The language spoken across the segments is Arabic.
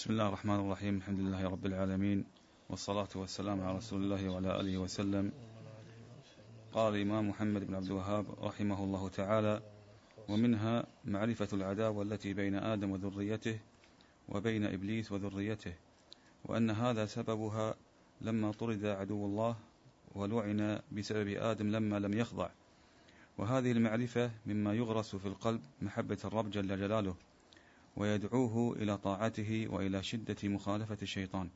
بسم الله الرحمن الرحيم الحمد لله رب العالمين والصلاة والسلام على رسول الله وعلى آله وسلم قال الإمام محمد بن عبد الوهاب رحمه الله تعالى ومنها معرفة العداوة التي بين آدم وذريته وبين إبليس وذريته وأن هذا سببها لما طرد عدو الله ولعن بسبب آدم لما لم يخضع وهذه المعرفة مما يغرس في القلب محبة الرب جل جلاله ويدعوه إلى طاعته وإلى شدة مخالفة الشيطان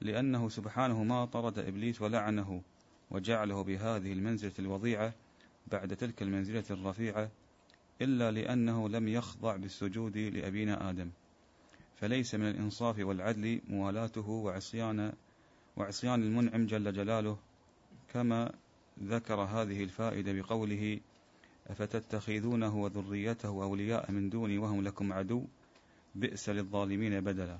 لأنه سبحانه ما طرد إبليس ولعنه وجعله بهذه المنزلة الوضيعة بعد تلك المنزلة الرفيعة إلا لأنه لم يخضع بالسجود لأبينا آدم. فليس من الإنصاف والعدل موالاته وعصيان وعصيان المنعم جل جلاله كما ذكر هذه الفائدة بقوله أفتتخذونه وذريته أولياء من دوني وهم لكم عدو؟ بئس للظالمين بدلا.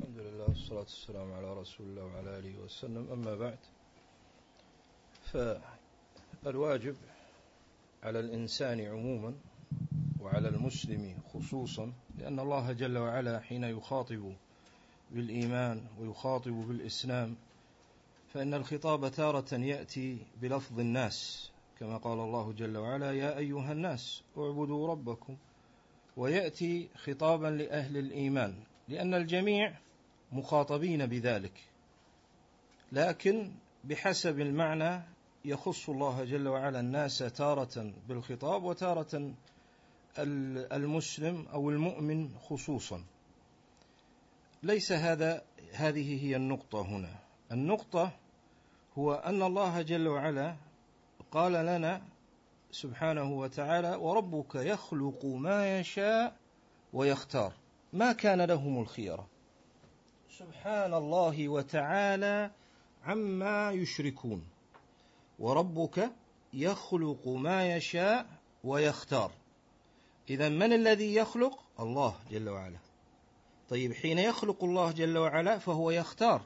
الحمد لله والصلاة والسلام على رسول الله وعلى آله وسلم. أما بعد فالواجب على الإنسان عموما وعلى المسلم خصوصا لأن الله جل وعلا حين يخاطب بالإيمان ويخاطب بالإسلام فإن الخطاب تارة يأتي بلفظ الناس. كما قال الله جل وعلا يا أيها الناس اعبدوا ربكم ويأتي خطابا لأهل الإيمان لأن الجميع مخاطبين بذلك. لكن بحسب المعنى يخص الله جل وعلا الناس تارة بالخطاب وتارة المسلم أو المؤمن خصوصا. ليس هذا هذه هي النقطة هنا. النقطة هو أن الله جل وعلا قال لنا سبحانه وتعالى وربك يخلق ما يشاء ويختار. ما كان لهم الخيرة سبحان الله وتعالى عما يشركون. وربك يخلق ما يشاء ويختار. إذا من الذي يخلق؟ الله جل وعلا. طيب حين يخلق الله جل وعلا فهو يختار.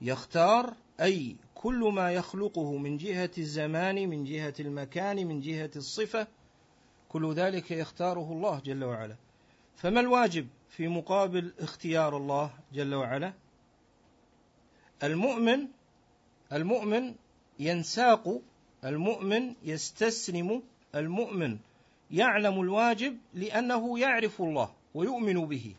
يختار أي كل ما يخلقه من جهة الزمان من جهة المكان من جهة الصفة كل ذلك يختاره الله جل وعلا. فما الواجب في مقابل اختيار الله جل وعلا؟ المؤمن المؤمن ينساق المؤمن يستسلم المؤمن يعلم الواجب لأنه يعرف الله ويؤمن به.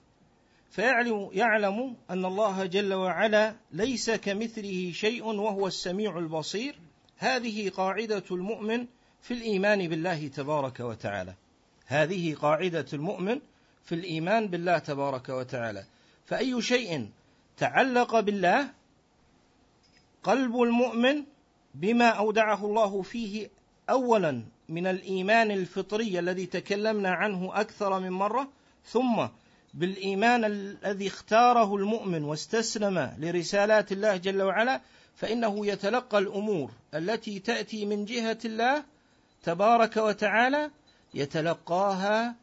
فيعلم يعلم أن الله جل وعلا ليس كمثله شيء وهو السميع البصير. هذه قاعدة المؤمن في الإيمان بالله تبارك وتعالى. هذه قاعدة المؤمن في الإيمان بالله تبارك وتعالى. فأي شيء تعلق بالله قلب المؤمن بما أودعه الله فيه أولا من الإيمان الفطري الذي تكلمنا عنه أكثر من مرة ثم بالإيمان الذي اختاره المؤمن واستسلم لرسالات الله جل وعلا فإنه يتلقى الأمور التي تأتي من جهة الله تبارك وتعالى يتلقاها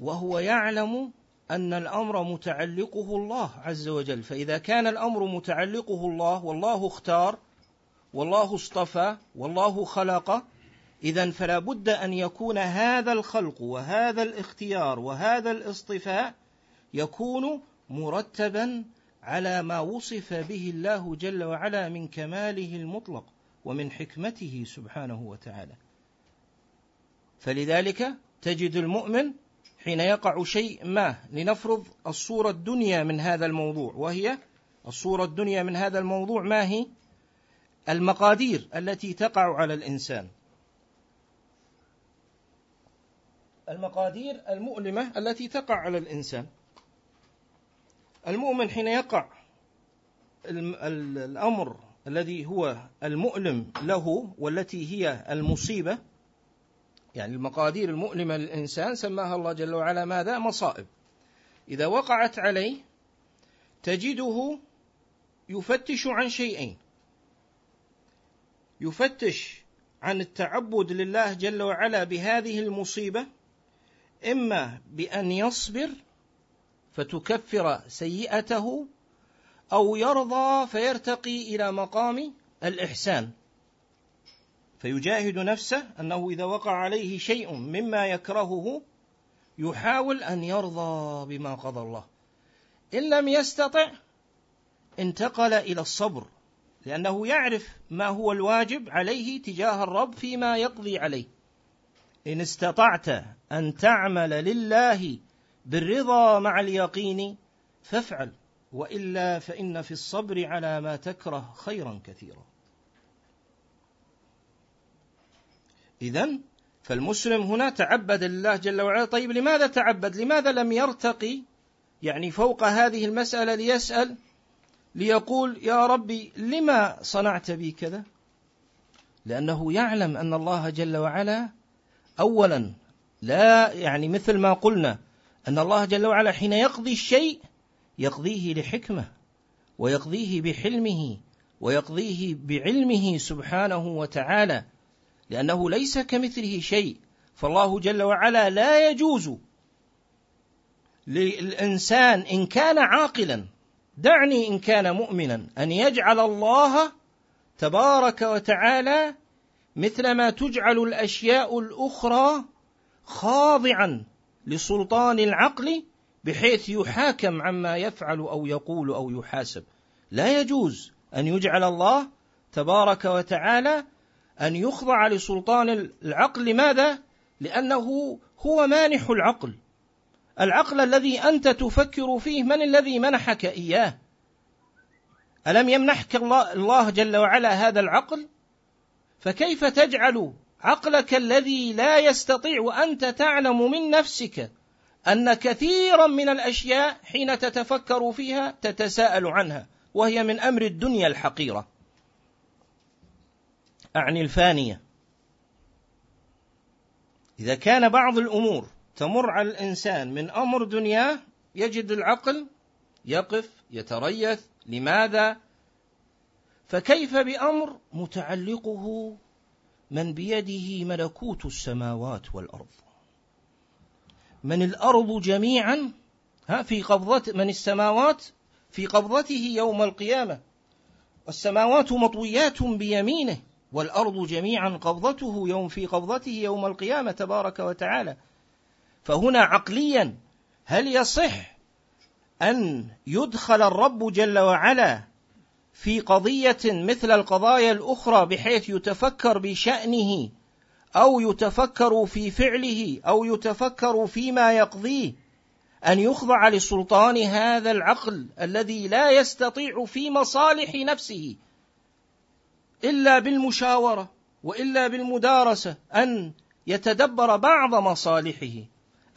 وهو يعلم أن الأمر متعلقه الله عز وجل. فإذا كان الأمر متعلقه الله والله اختار والله اصطفى والله خلق إذا فلا بد أن يكون هذا الخلق وهذا الاختيار وهذا الاصطفاء يكون مرتبا على ما وصف به الله جل وعلا من كماله المطلق ومن حكمته سبحانه وتعالى. فلذلك تجد المؤمن حين يقع شيء ما لنفرض الصورة الدنيا من هذا الموضوع وهي الصورة الدنيا من هذا الموضوع ما هي؟ المقادير التي تقع على الإنسان. المقادير المؤلمة التي تقع على الإنسان. المؤمن حين يقع الأمر الذي هو المؤلم له والتي هي المصيبة يعني المقادير المؤلمة للإنسان سماها الله جل وعلا ماذا؟ مصائب إذا وقعت عليه تجده يفتش عن شيئين يفتش عن التعبد لله جل وعلا بهذه المصيبة إما بأن يصبر فتكفر سيئته أو يرضى فيرتقي إلى مقام الإحسان. فيجاهد نفسه أنه إذا وقع عليه شيء مما يكرهه يحاول أن يرضى بما قضى الله. إن لم يستطع انتقل إلى الصبر لأنه يعرف ما هو الواجب عليه تجاه الرب فيما يقضي عليه. إن استطعت أن تعمل لله بالرضا مع اليقين فافعل وإلا فإن في الصبر على ما تكره خيرا كثيرا. اذا فالمسلم هنا تعبد لله جل وعلا. طيب لماذا تعبد؟ لماذا لم يرتقي؟ يعني فوق هذه المسألة ليسأل ليقول يا ربي لما صنعت بي كذا؟ لأنه يعلم أن الله جل وعلا اولا لا يعني مثل ما قلنا أن الله جل وعلا حين يقضي الشيء يقضيه لحكمة ويقضيه بحلمه ويقضيه بعلمه سبحانه وتعالى لأنه ليس كمثله شيء فالله جل وعلا لا يجوز للإنسان إن كان عاقلا دعني إن كان مؤمنا أن يجعل الله تبارك وتعالى مثلما تجعل الأشياء الأخرى خاضعا لسلطان العقل بحيث يحاكم عما يفعل أو يقول أو يحاسب. لا يجوز أن يجعل الله تبارك وتعالى أن يخضع لسلطان العقل. لماذا لأنه هو مانح العقل. العقل الذي أنت تفكر فيه من الذي منحك إياه؟ ألم يمنحك الله, جل وعلا هذا العقل؟ فكيف تجعل عقلك الذي لا يستطيع وانت تعلم من نفسك أن كثيرا من الأشياء حين تتفكر فيها تتساءل عنها وهي من أمر الدنيا الحقيرة. أعني الفانية. إذا كان بعض الأمور تمر على الإنسان من أمر دنياه يجد العقل يقف يتريث لماذا؟ فكيف بأمر متعلقه من بيده ملكوت السماوات والأرض. من الأرض جميعا ها في قبضة من السماوات في قبضته يوم القيامة. والسماوات مطويات بيمينه والأرض جميعا قبضته يوم في قبضته يوم القيامة تبارك وتعالى. فهنا عقليا هل يصح أن يدخل الرب جل وعلا في قضية مثل القضايا الأخرى بحيث يتفكر بشأنه أو يتفكر في فعله أو يتفكر فيما يقضيه أن يخضع لسلطان هذا العقل الذي لا يستطيع في مصالح نفسه إلا بالمشاورة وإلا بالمدارسة أن يتدبر بعض مصالحه.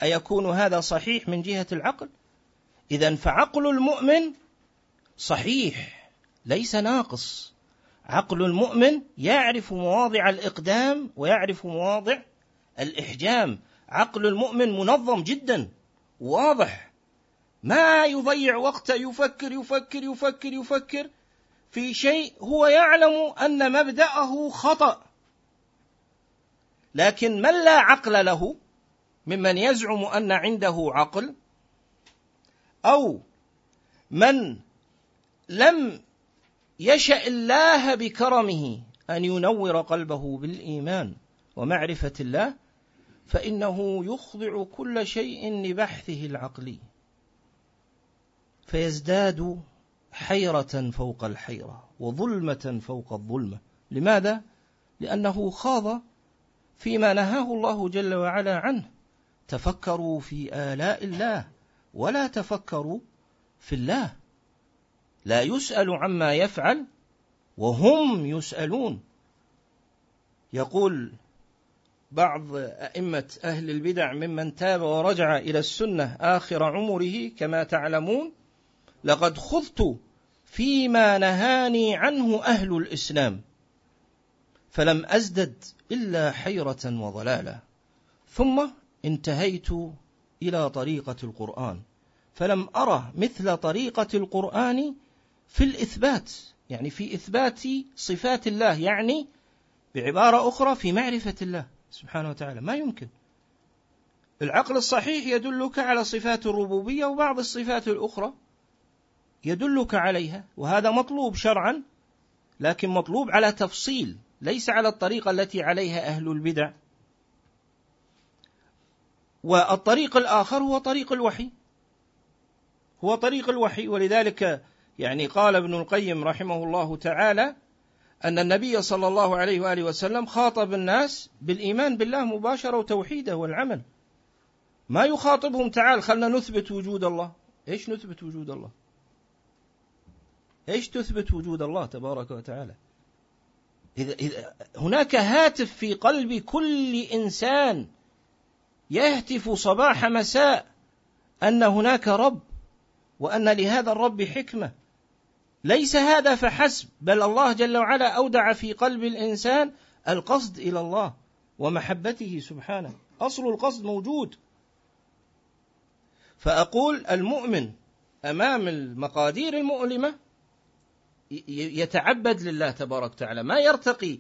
أيكون هذا صحيح من جهة العقل؟ اذا فعقل المؤمن صحيح. ليس ناقص. عقل المؤمن يعرف مواضع الإقدام ويعرف مواضع الإحجام. عقل المؤمن منظم جدا واضح. ما يضيع وقته يفكر يفكر يفكر يفكر. في شيء هو يعلم أن مبدأه خطأ. لكن من لا عقل له؟ ممن يزعم أن عنده عقل. أو من لم يشاء الله بكرمه أن ينور قلبه بالإيمان ومعرفة الله فإنه يخضع كل شيء لبحثه العقلي. فيزداد حيرة فوق الحيرة وظلمة فوق الظلمة. لماذا؟ لأنه خاض فيما نهاه الله جل وعلا عنه. تفكروا في آلاء الله ولا تفكروا في الله. لا يسأل عما يفعل وهم يسألون. يقول بعض أئمة أهل البدع ممن تاب ورجع إلى السنة آخر عمره كما تعلمون لقد خذت فيما نهاني عنه أهل الإسلام فلم أزدد إلا حيرة وضلالة ثم انتهيت إلى طريقة القرآن فلم أرى مثل طريقة القرآن في الإثبات يعني في إثبات صفات الله يعني بعبارة أخرى في معرفة الله سبحانه وتعالى. ما يمكن. العقل الصحيح يدلك على صفات الربوبية وبعض الصفات الأخرى يدلك عليها وهذا مطلوب شرعا لكن مطلوب على تفصيل ليس على الطريقة التي عليها أهل البدع. والطريق الآخر هو طريق الوحي. هو طريق الوحي ولذلك يعني قال ابن القيم رحمه الله تعالى أن النبي صلى الله عليه وآله وسلم خاطب الناس بالإيمان بالله مباشرة وتوحيده والعمل. ما يخاطبهم تعال خلنا نثبت وجود الله. إيش نثبت وجود الله؟ إيش تثبت وجود الله تبارك وتعالى؟ إذا, إذا هناك هاتف في قلب كل إنسان يهتف صباح مساء أن هناك رب وأن لهذا الرب حكمة. ليس هذا فحسب بل الله جل وعلا أودع في قلب الإنسان القصد إلى الله ومحبته سبحانه. أصل القصد موجود. فأقول المؤمن أمام المقادير المؤلمة يتعبد لله تبارك وتعالى ما يرتقي.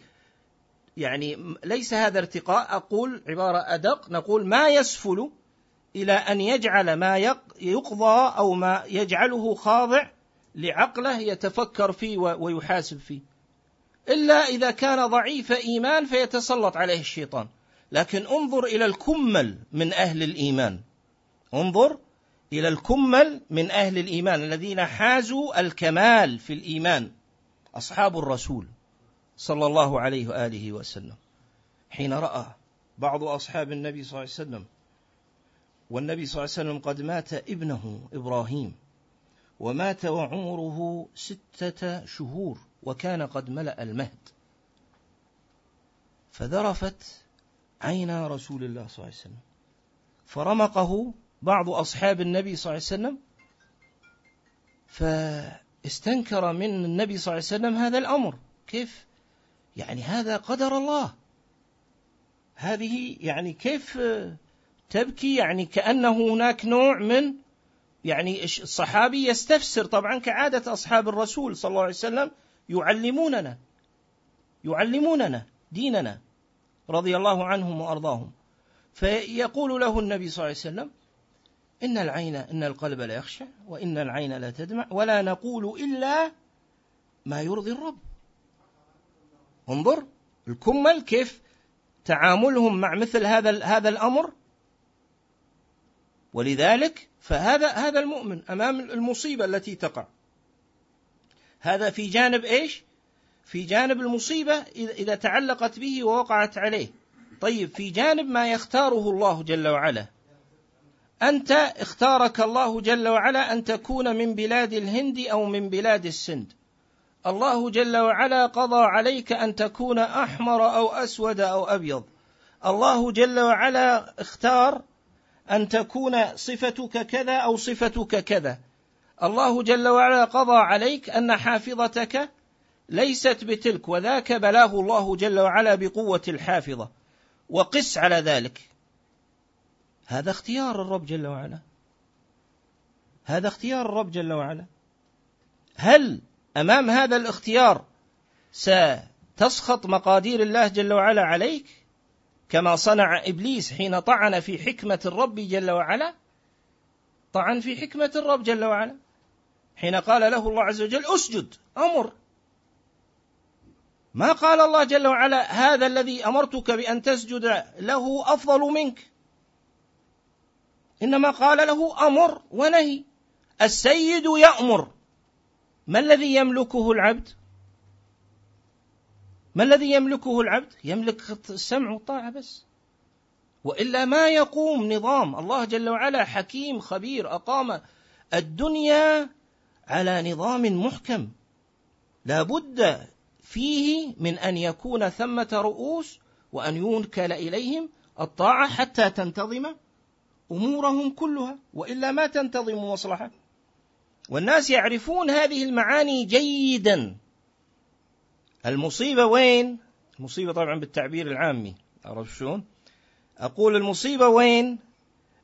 يعني ليس هذا ارتقاء أقول عبارة أدق نقول ما يسفل إلى أن يجعل ما يقضى أو ما يجعله خاضع لعقله يتفكر فيه ويحاسب فيه. إلا إذا كان ضعيف إيمان فيتسلط عليه الشيطان. لكن انظر إلى الكمل من أهل الإيمان. انظر إلى الكمل من أهل الإيمان الذين حازوا الكمال في الإيمان. أصحاب الرسول صلى الله عليه وآله وسلم. حين رأى بعض أصحاب النبي صلى الله عليه وسلم. والنبي صلى الله عليه وسلم قد مات ابنه إبراهيم. ومات وعمره ستة شهور وكان قد ملأ المهد. فذرفت عينا رسول الله صلى الله عليه وسلم. فرمقه بعض أصحاب النبي صلى الله عليه وسلم فاستنكر من النبي صلى الله عليه وسلم هذا الأمر. كيف؟ يعني هذا قدر الله. هذه يعني كيف تبكي؟ يعني كأنه هناك نوع من يعني الصحابي يستفسر طبعا كعادة أصحاب الرسول صلى الله عليه وسلم يعلموننا يعلموننا ديننا رضي الله عنهم وأرضاهم. فيقول له النبي صلى الله عليه وسلم إن العين إن القلب لا يخشى وإن العين لا تدمع ولا نقول إلا ما يرضي الرب. انظر الكمل كيف تعاملهم مع مثل هذا هذا الأمر. ولذلك فهذا هذا المؤمن أمام المصيبة التي تقع. هذا في جانب إيش؟ في جانب المصيبة إذا تعلقت به ووقعت عليه. طيب في جانب ما يختاره الله جل وعلا. أنت اختارك الله جل وعلا أن تكون من بلاد الهند أو من بلاد السند. الله جل وعلا قضى عليك أن تكون أحمر أو أسود أو أبيض. الله جل وعلا اختار أن تكون صفتك كذا أو صفتك كذا. الله جل وعلا قضى عليك أن حافظتك ليست بتلك وذاك بلاه الله جل وعلا بقوة الحافظة. وقس على ذلك. هذا اختيار الرب جل وعلا. هذا اختيار الرب جل وعلا. هل أمام هذا الاختيار ستسخط مقادير الله جل وعلا عليك؟ كما صنع إبليس حين طعن في حكمة الرب جل وعلا. طعن في حكمة الرب جل وعلا. حين قال له الله عز وجل أسجد أمر. ما قال الله جل وعلا هذا الذي أمرتك بأن تسجد له أفضل منك. إنما قال له أمر ونهي. السيد يأمر. ما الذي يملكه العبد؟ ما الذي يملكه العبد؟ يملك السمع والطاعة بس. وإلا ما يقوم نظام الله جل وعلا حكيم خبير أقام الدنيا على نظام محكم لا بد فيه من أن يكون ثمة رؤوس وأن ينكل إليهم الطاعة حتى تنتظم أمورهم كلها وإلا ما تنتظم مصلحة والناس يعرفون هذه المعاني جيدا المصيبة وين؟ المصيبة طبعا بالتعبير العامي عرفت شلون؟ أقول المصيبة وين؟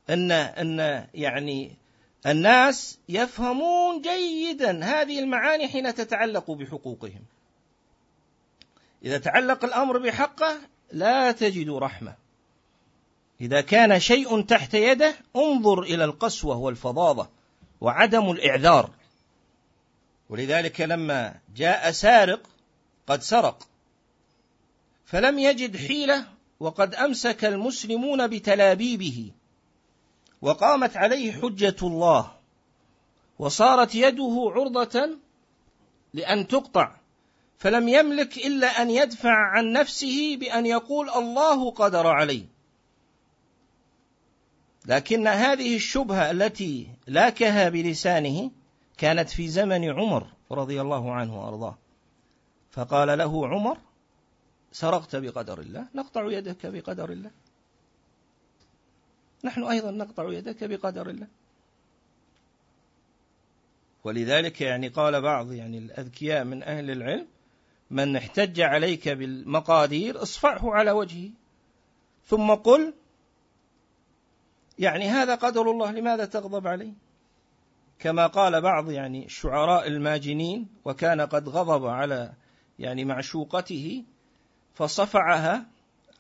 أن أن يعني الناس يفهمون جيدا هذه المعاني حين تتعلق بحقوقهم. إذا تعلق الأمر بحقه لا تجد رحمة. إذا كان شيء تحت يده انظر إلى القسوة والفظاظة وعدم الإعذار. ولذلك لما جاء سارق قد سرق. فلم يجد حيلة وقد أمسك المسلمون بتلابيبه. وقامت عليه حجة الله. وصارت يده عرضة لأن تقطع. فلم يملك إلا أن يدفع عن نفسه بأن يقول الله قدر علي لكن هذه الشبهة التي لاكها بلسانه كانت في زمن عمر رضي الله عنه وأرضاه. فقال له عمر سرقت بقدر الله نقطع يدك بقدر الله. نحن أيضا نقطع يدك بقدر الله. ولذلك يعني قال بعض يعني الأذكياء من أهل العلم من احتج عليك بالمقادير اصفعه على وجهه. ثم قل يعني هذا قدر الله لماذا تغضب عليه؟ كما قال بعض يعني الشعراء الماجنين وكان قد غضب على يعني معشوقته فصفعها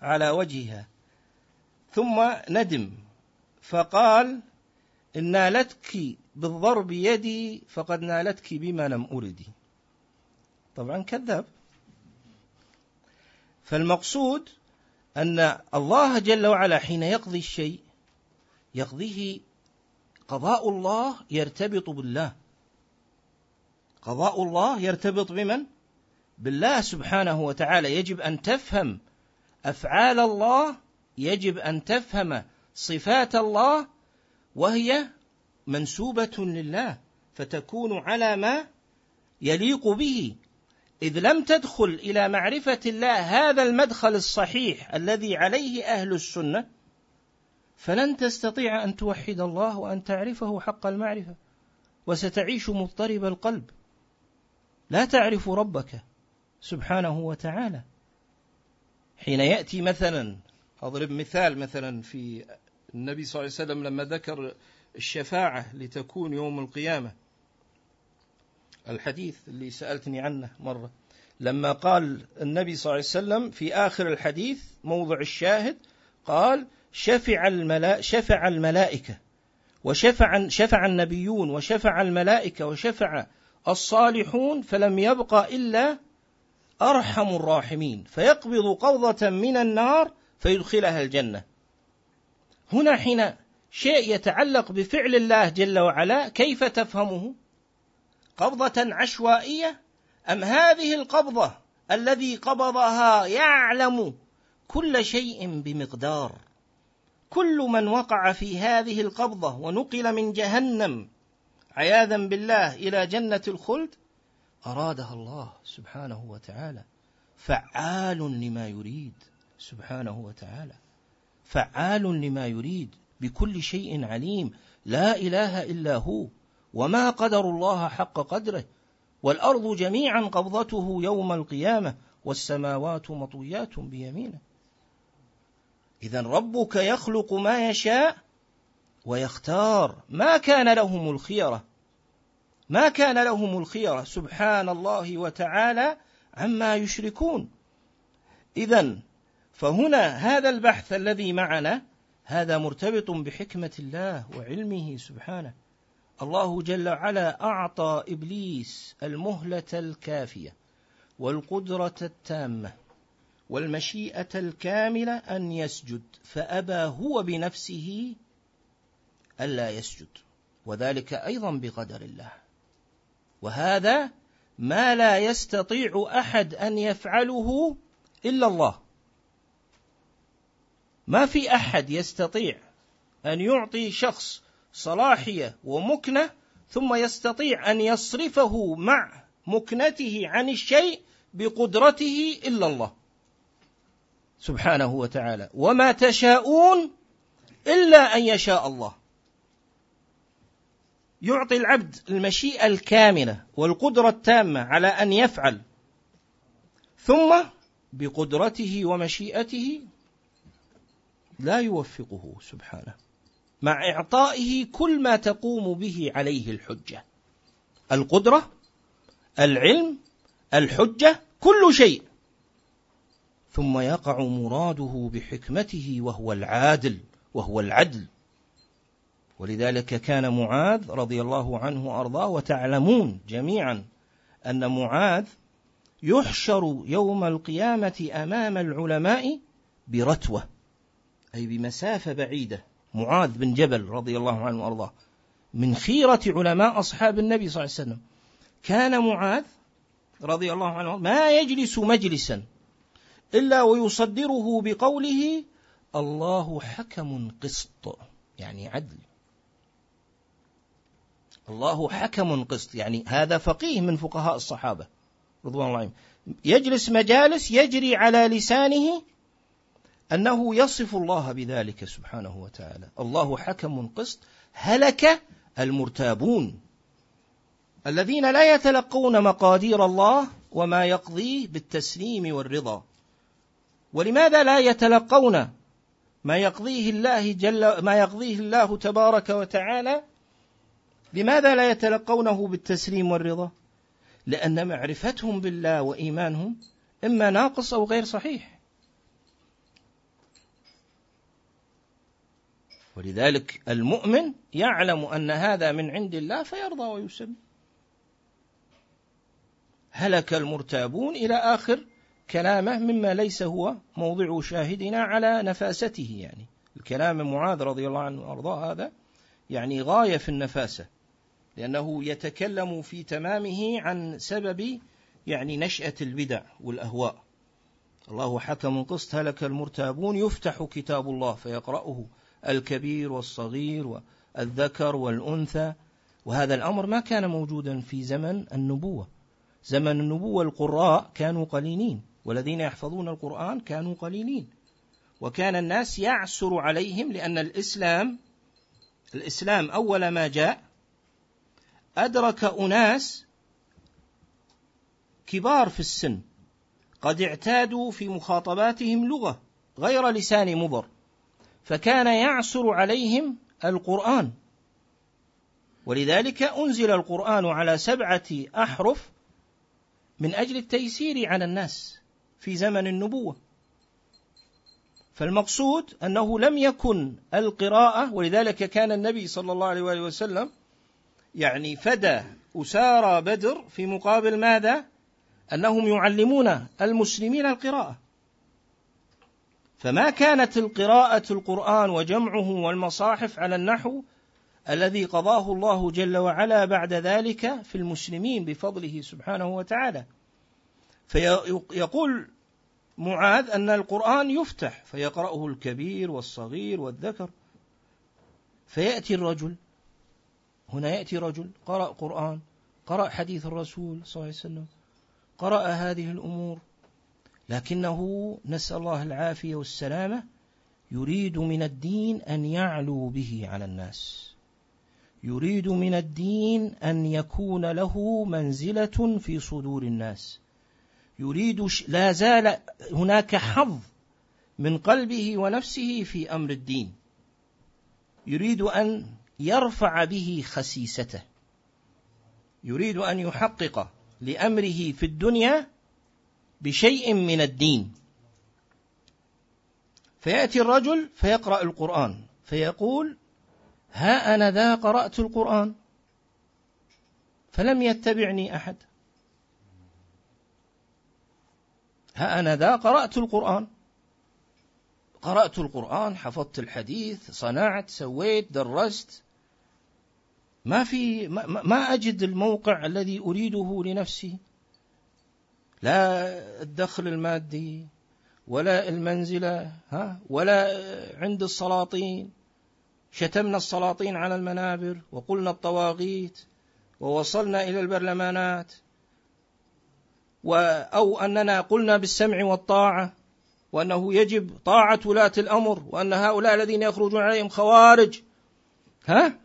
على وجهها. ثم ندم فقال إن نالتك بالضرب يدي فقد نالتك بما لم أردي طبعا كذاب. فالمقصود أن الله جل وعلا حين يقضي الشيء يقضيه قضاء الله يرتبط بالله. قضاء الله يرتبط بمن؟ بالله سبحانه وتعالى يجب أن تفهم أفعال الله يجب أن تفهم صفات الله وهي منسوبة لله فتكون على ما يليق به. إذ لم تدخل إلى معرفة الله هذا المدخل الصحيح الذي عليه أهل السنة فلن تستطيع أن توحد الله وأن تعرفه حق المعرفة وستعيش مضطرب القلب. لا تعرف ربك. سبحانه وتعالى. حين يأتي مثلا أضرب مثال مثلا في النبي صلى الله عليه وسلم لما ذكر الشفاعة لتكون يوم القيامة. الحديث اللي سألتني عنه مرة. لما قال النبي صلى الله عليه وسلم في آخر الحديث موضع الشاهد قال شفع الملا شفع الملائكة وشفع شفع النبيون وشفع الملائكة وشفع الصالحون فلم يبق إلا أرحم الراحمين. فيقبض قبضة من النار فيدخلها الجنة. هنا حين شيء يتعلق بفعل الله جل وعلا كيف تفهمه؟ قبضة عشوائية؟ أم هذه القبضة الذي قبضها يعلم كل شيء بمقدار؟ كل من وقع في هذه القبضة ونقل من جهنم عياذا بالله إلى جنة الخلد؟ أرادها الله سبحانه وتعالى. فعال لما يريد سبحانه وتعالى. فعال لما يريد بكل شيء عليم. لا إله إلا هو. وما قدر الله حق قدره. والأرض جميعا قبضته يوم القيامة. والسماوات مطويات بيمينه. إذا ربك يخلق ما يشاء ويختار ما كان لهم الخيرة. ما كان لهم الخيرة سبحان الله وتعالى عما يشركون. إذا فهنا هذا البحث الذي معنا هذا مرتبط بحكمة الله وعلمه سبحانه. الله جل وعلا أعطى إبليس المهلة الكافية والقدرة التامة والمشيئة الكاملة أن يسجد فأبى هو بنفسه ألا يسجد وذلك أيضا بقدر الله. وهذا ما لا يستطيع أحد أن يفعله إلا الله. ما في أحد يستطيع أن يعطي شخص صلاحية ومكنة ثم يستطيع أن يصرفه مع مكنته عن الشيء بقدرته إلا الله. سبحانه وتعالى. وما تشاءون إلا أن يشاء الله. يعطي العبد المشيئة الكامله والقدرة التامة على أن يفعل. ثم بقدرته ومشيئته لا يوفقه سبحانه مع إعطائه كل ما تقوم به عليه الحجة. القدرة العلم الحجة كل شيء. ثم يقع مراده بحكمته وهو العادل وهو العدل. ولذلك كان معاذ رضي الله عنه وأرضاه وتعلمون جميعا أن معاذ يحشر يوم القيامة أمام العلماء برتوة أي بمسافة بعيدة. معاذ بن جبل رضي الله عنه وأرضاه من خيرة علماء أصحاب النبي صلى الله عليه وسلم. كان معاذ رضي الله عنه ما يجلس مجلسا إلا ويصدره بقوله الله حكم قسط يعني عدل. الله حكم قسط. يعني هذا فقيه من فقهاء الصحابة رضوان الله عليهم. يجلس مجالس يجري على لسانه أنه يصف الله بذلك سبحانه وتعالى. الله حكم قسط. هلك المرتابون الذين لا يتلقون مقادير الله وما يقضيه بالتسليم والرضا. ولماذا لا يتلقون ما يقضيه الله جل ما يقضيه الله تبارك وتعالى لماذا لا يتلقونه بالتسليم والرضا؟ لأن معرفتهم بالله وإيمانهم إما ناقص أو غير صحيح. ولذلك المؤمن يعلم أن هذا من عند الله فيرضى ويسلم. هلك المرتابون إلى آخر كلامه مما ليس هو موضع شاهدنا على نفاسته يعني. الكلام معاذ رضي الله عنه وأرضاه هذا يعني غاية في النفاسة. لأنه يتكلم في تمامه عن سبب يعني نشأة البدع والأهواء. الله حكم قسط هلك المرتابون يفتح كتاب الله فيقرأه الكبير والصغير والذكر والأنثى. وهذا الأمر ما كان موجودا في زمن النبوة. زمن النبوة القراء كانوا قليلين والذين يحفظون القرآن كانوا قليلين. وكان الناس يعسر عليهم لأن الإسلام الإسلام أول ما جاء أدرك أناس كبار في السن قد اعتادوا في مخاطباتهم لغة غير لسان مضر فكان يعسر عليهم القرآن. ولذلك أنزل القرآن على سبعة أحرف من أجل التيسير على الناس في زمن النبوة. فالمقصود أنه لم يكن القراءة ولذلك كان النبي صلى الله عليه وسلم يعني فدى أسارى بدر في مقابل ماذا؟ أنهم يعلمون المسلمين القراءة. فما كانت القراءة القرآن وجمعه والمصاحف على النحو الذي قضاه الله جل وعلا بعد ذلك في المسلمين بفضله سبحانه وتعالى. فيقول معاذ أن القرآن يفتح فيقرأه الكبير والصغير والذكر. فيأتي الرجل هنا يأتي رجل قرأ قرآن قرأ حديث الرسول صلى الله عليه وسلم قرأ هذه الأمور لكنه نسأل الله العافية والسلامة يريد من الدين أن يعلو به على الناس. يريد من الدين أن يكون له منزلة في صدور الناس. يريد لا زال هناك حظ من قلبه ونفسه في أمر الدين. يريد أن يرفع به خسيسته. يريد أن يحقق لأمره في الدنيا بشيء من الدين. فيأتي الرجل فيقرأ القرآن. فيقول ها أنا ذا قرأت القرآن؟ فلم يتبعني أحد. ها أنا ذا قرأت القرآن؟ قرأت القرآن حفظت الحديث صنعت سويت درست. ما في ما, ما أجد الموقع الذي أريده لنفسي. لا الدخل المادي ولا المنزلة ها ولا عند السلاطين. شتمنا السلاطين على المنابر وقلنا الطواغيت ووصلنا إلى البرلمانات. أو أننا قلنا بالسمع والطاعة وأنه يجب طاعة ولاة الأمر وأن هؤلاء الذين يخرجون عليهم خوارج ها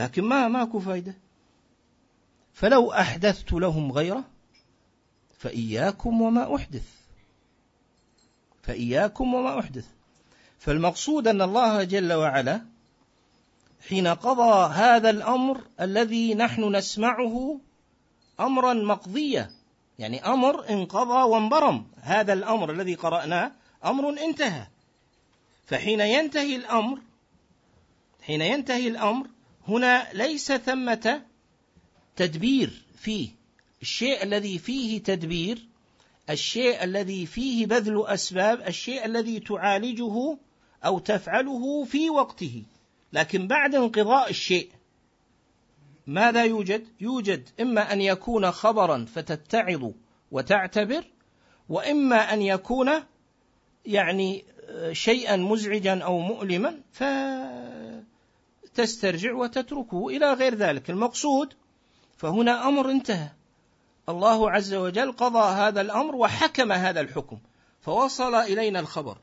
لكن ما ماكو فايدة. فلو أحدثت لهم غيره فإياكم وما أحدث. فإياكم وما أحدث. فالمقصود أن الله جل وعلا حين قضى هذا الأمر الذي نحن نسمعه أمرا مقضيا يعني أمر انقضى وانبرم. هذا الأمر الذي قرأناه أمر انتهى. فحين ينتهي الأمر حين ينتهي الأمر هنا ليس ثمة تدبير فيه الشيء الذي فيه تدبير الشيء الذي فيه بذل أسباب الشيء الذي تعالجه أو تفعله في وقته لكن بعد انقضاء الشيء ماذا يوجد؟ يوجد إما أن يكون خبرا فتتعظ وتعتبر وإما أن يكون يعني شيئا مزعجا أو مؤلما فتسترجع وتتركه إلى غير ذلك. المقصود فهنا أمر انتهى. الله عز وجل قضى هذا الأمر وحكم هذا الحكم فوصل إلينا الخبر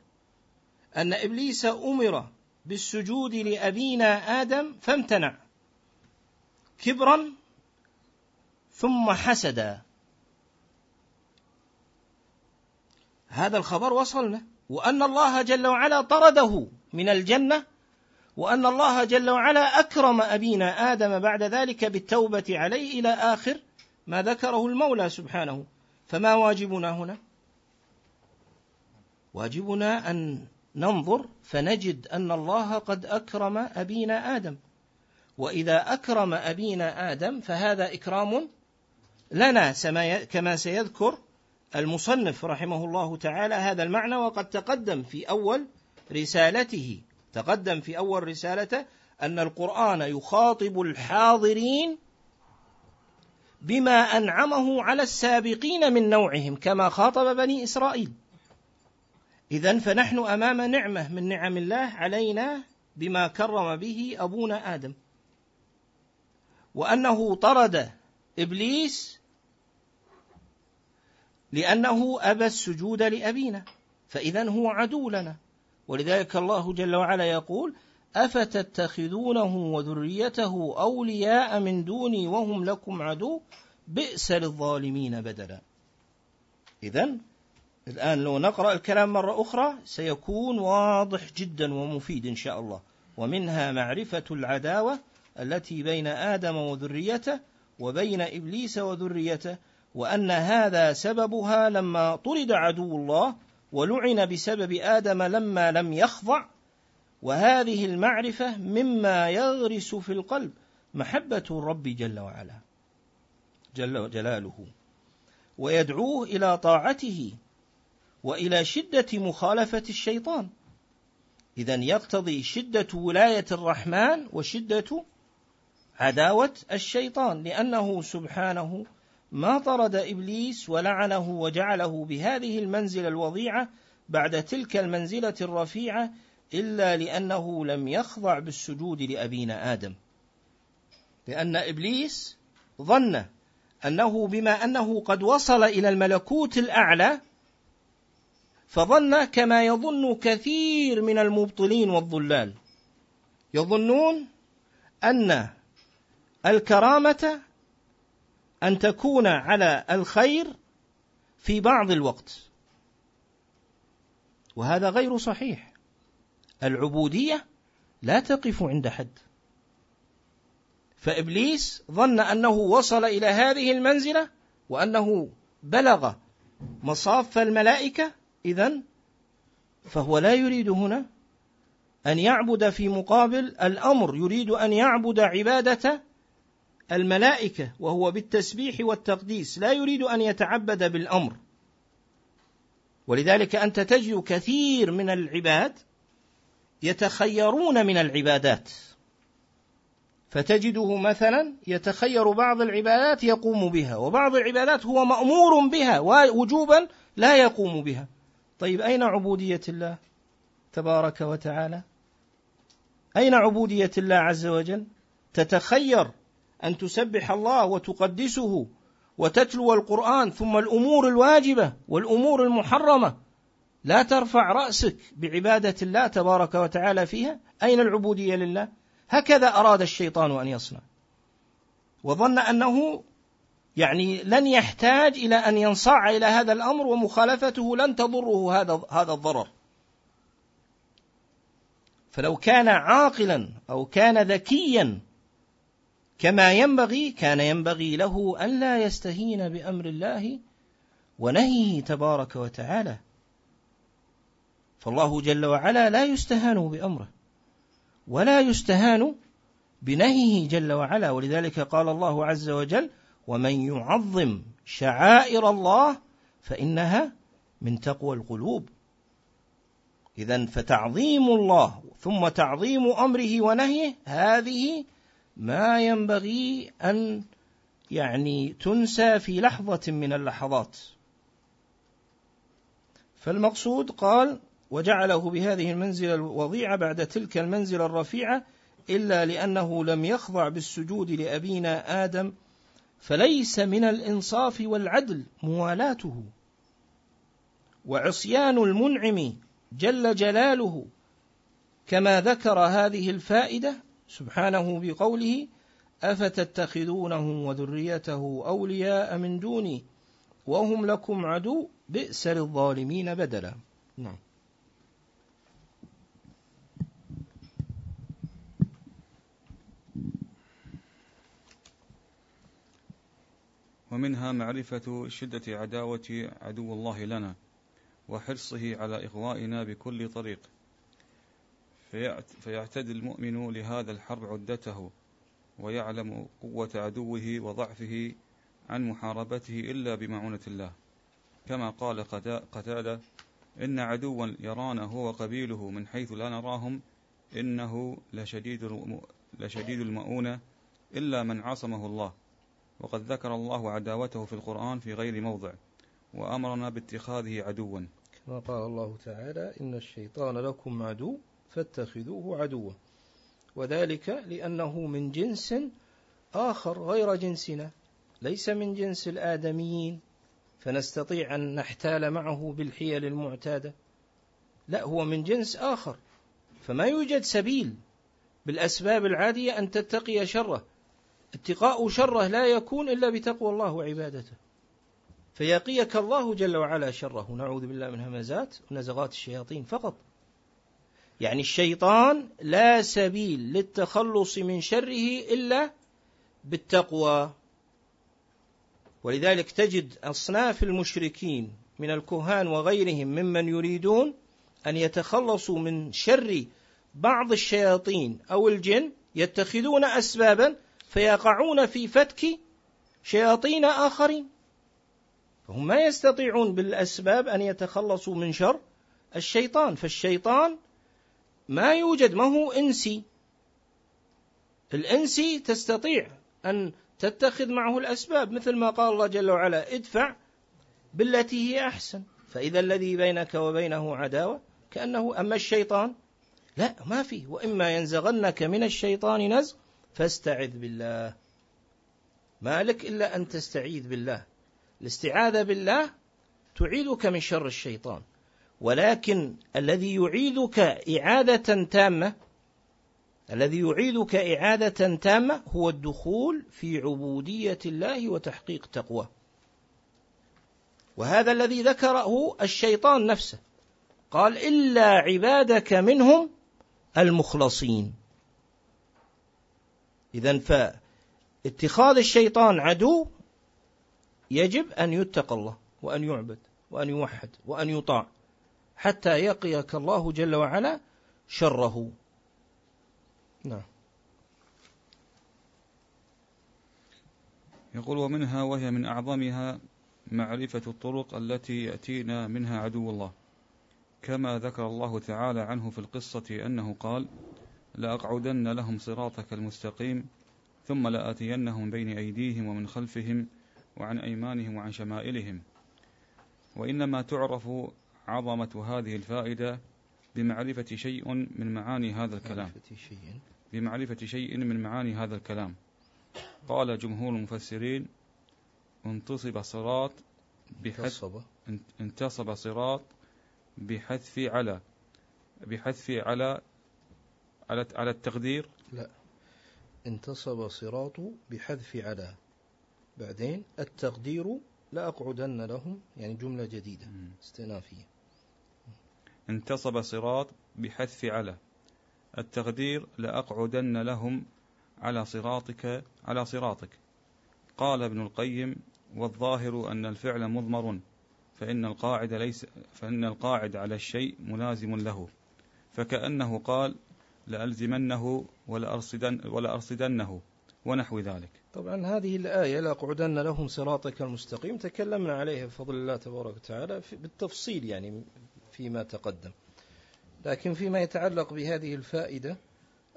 أن إبليس أمر بالسجود لأبينا آدم فامتنع كبرا ثم حسدا. هذا الخبر وصلنا وأن الله جل وعلا طرده من الجنة وأن الله جل وعلا أكرم أبينا آدم بعد ذلك بالتوبة عليه إلى آخر ما ذكره المولى سبحانه. فما واجبنا هنا؟ واجبنا أن ننظر فنجد أن الله قد أكرم أبينا آدم. وإذا أكرم أبينا آدم فهذا إكرام لنا كما سيذكر المصنف رحمه الله تعالى هذا المعنى وقد تقدم في أول رسالته. تقدم في أول رسالته أن القرآن يخاطب الحاضرين بما أنعمه على السابقين من نوعهم كما خاطب بني إسرائيل. إذا فنحن أمام نعمة من نعم الله علينا بما كرم به أبونا آدم. وأنه طرد إبليس لأنه أبى السجود لأبينا فإذا هو عدو لنا. ولذلك الله جل وعلا يقول أفتتخذونه وذريته أولياء من دوني وهم لكم عدو؟ بئس للظالمين بدلا. إذا الآن لو نقرأ الكلام مرة أخرى سيكون واضح جدا ومفيد إن شاء الله. ومنها معرفة العداوة التي بين آدم وذريته وبين إبليس وذريته وأن هذا سببها لما طرد عدو الله ولعن بسبب آدم لما لم يخضع وهذه المعرفة مما يغرس في القلب محبة الرب جل وعلا جل جلاله ويدعوه إلى طاعته وإلى شدة مخالفة الشيطان. إذا يقتضي شدة ولاية الرحمن وشدة عداوة الشيطان لأنه سبحانه ما طرد إبليس ولعنه وجعله بهذه المنزلة الوضيعة بعد تلك المنزلة الرفيعة إلا لأنه لم يخضع بالسجود لأبينا آدم. لأن إبليس ظن أنه بما أنه قد وصل إلى الملكوت الأعلى فظن كما يظن كثير من المبطلين والضلال. يظنون أن الكرامة أن تكون على الخير في بعض الوقت. وهذا غير صحيح. العبودية لا تقف عند حد. فإبليس ظن أنه وصل إلى هذه المنزلة وأنه بلغ مصاف الملائكة. إذا فهو لا يريد هنا أن يعبد في مقابل الأمر. يريد أن يعبد عبادة الملائكة وهو بالتسبيح والتقديس لا يريد أن يتعبد بالأمر. ولذلك أنت تجد كثير من العباد يتخيرون من العبادات. فتجده مثلا يتخير بعض العبادات يقوم بها وبعض العبادات هو مأمور بها وجوبا لا يقوم بها. طيب أين عبودية الله تبارك وتعالى؟ أين عبودية الله عز وجل؟ تتخير أن تسبح الله وتقدسه وتتلو القرآن ثم الأمور الواجبة والأمور المحرمة. لا ترفع رأسك بعبادة الله تبارك وتعالى فيها. أين العبودية لله؟ هكذا أراد الشيطان أن يصنع. وظن أنه يعني لن يحتاج إلى أن ينصاع إلى هذا الأمر ومخالفته لن تضره هذا هذا الضرر. فلو كان عاقلا أو كان ذكيا كما ينبغي كان ينبغي له أن لا يستهين بأمر الله ونهيه تبارك وتعالى. فالله جل وعلا لا يستهان بأمره ولا يستهان بنهيه جل وعلا. ولذلك قال الله عز وجل ومن يعظم شعائر الله فإنها من تقوى القلوب. إذا فتعظيم الله ثم تعظيم أمره ونهيه هذه ما ينبغي أن يعني تنسى في لحظة من اللحظات. فالمقصود قال وجعله بهذه المنزلة الوضيعة بعد تلك المنزلة الرفيعة إلا لأنه لم يخضع بالسجود لأبينا آدم فليس من الإنصاف والعدل موالاته. وعصيان المنعم جل جلاله كما ذكر هذه الفائدة سبحانه بقوله أفتتخذونه وذريته أولياء من دوني وهم لكم عدو بئس للظالمين بدلا. نعم. ومنها معرفة شدة عداوة عدو الله لنا وحرصه على إغوائنا بكل طريق. فيعتد المؤمن لهذا الحرب عدته ويعلم قوة عدوه وضعفه عن محاربته إلا بمعونة الله. كما قال قتادة إن عدوا يرانا هو قبيله من حيث لا نراهم إنه لشديد لشديد المؤونة إلا من عصمه الله. وقد ذكر الله عداوته في القرآن في غير موضع وأمرنا باتخاذه عدوا. كما قال الله تعالى إن الشيطان لكم عدو فاتخذوه عدوا. وذلك لأنه من جنس آخر غير جنسنا ليس من جنس الآدميين. فنستطيع أن نحتال معه بالحيل المعتادة. لا هو من جنس آخر. فما يوجد سبيل بالأسباب العادية أن تتقي شره. اتقاء شره لا يكون إلا بتقوى الله وعبادته. فيقيك الله جل وعلا شره. نعوذ بالله من همزات ونزغات الشياطين فقط. يعني الشيطان لا سبيل للتخلص من شره إلا بالتقوى. ولذلك تجد أصناف المشركين من الكهان وغيرهم ممن يريدون أن يتخلصوا من شر بعض الشياطين أو الجن يتخذون أسبابا فيقعون في فتك شياطين آخرين. فهم ما يستطيعون بالأسباب أن يتخلصوا من شر الشيطان. فالشيطان ما يوجد ما هو إنسي. الإنسي تستطيع أن تتخذ معه الأسباب مثل ما قال الله جل وعلا ادفع بالتي هي أحسن. فإذا الذي بينك وبينه عداوة كأنه أما الشيطان لا ما فيه وإما ينزغنك من الشيطان نزغ فاستعذ بالله. ما لك إلا أن تستعيذ بالله. الاستعاذة بالله تعيذك من شر الشيطان. ولكن الذي يعيذك إعادة تامة الذي يعيدك إعادة تامة هو الدخول في عبودية الله وتحقيق تقواه وهذا الذي ذكره الشيطان نفسه. قال إلا عبادك منهم المخلصين. إذا فاتخاذ الشيطان عدو يجب أن يتقى الله وأن يعبد وأن يوحد وأن يطاع. حتى يقيك الله جل وعلا شره. نعم. يقول ومنها وهي من أعظمها معرفة الطرق التي يأتينا منها عدو الله. كما ذكر الله تعالى عنه في القصة أنه قال لأقعدن لهم صراطك المستقيم ثم لآتينهم بين أيديهم ومن خلفهم وعن أيمانهم وعن شمائلهم. وإنما تعرف عظمة هذه الفائدة بمعرفة شيء من معاني هذا الكلام. بمعرفة شيء. من معاني هذا الكلام. قال جمهور المفسرين انتصب صراط بحذف انتصب. صراط بحذف على. بحذف على على على التقدير. لا. انتصب صراط بحذف على. بعدين التقدير لأقعدن لهم يعني جملة جديدة استئنافية. انتصب صراط بحذف على. التقدير لأقعدن لهم على صراطك على صراطك. قال ابن القيم والظاهر أن الفعل مضمر فإن القاعد ليس فإن القاعد على الشيء ملازم له. فكأنه قال لألزمنه ولأرصدن ولأرصدنه ونحو ذلك. طبعا هذه الآية لأقعدن لهم صراطك المستقيم. تكلمنا عليها بفضل الله تبارك وتعالى بالتفصيل يعني فيما تقدم. لكن فيما يتعلق بهذه الفائدة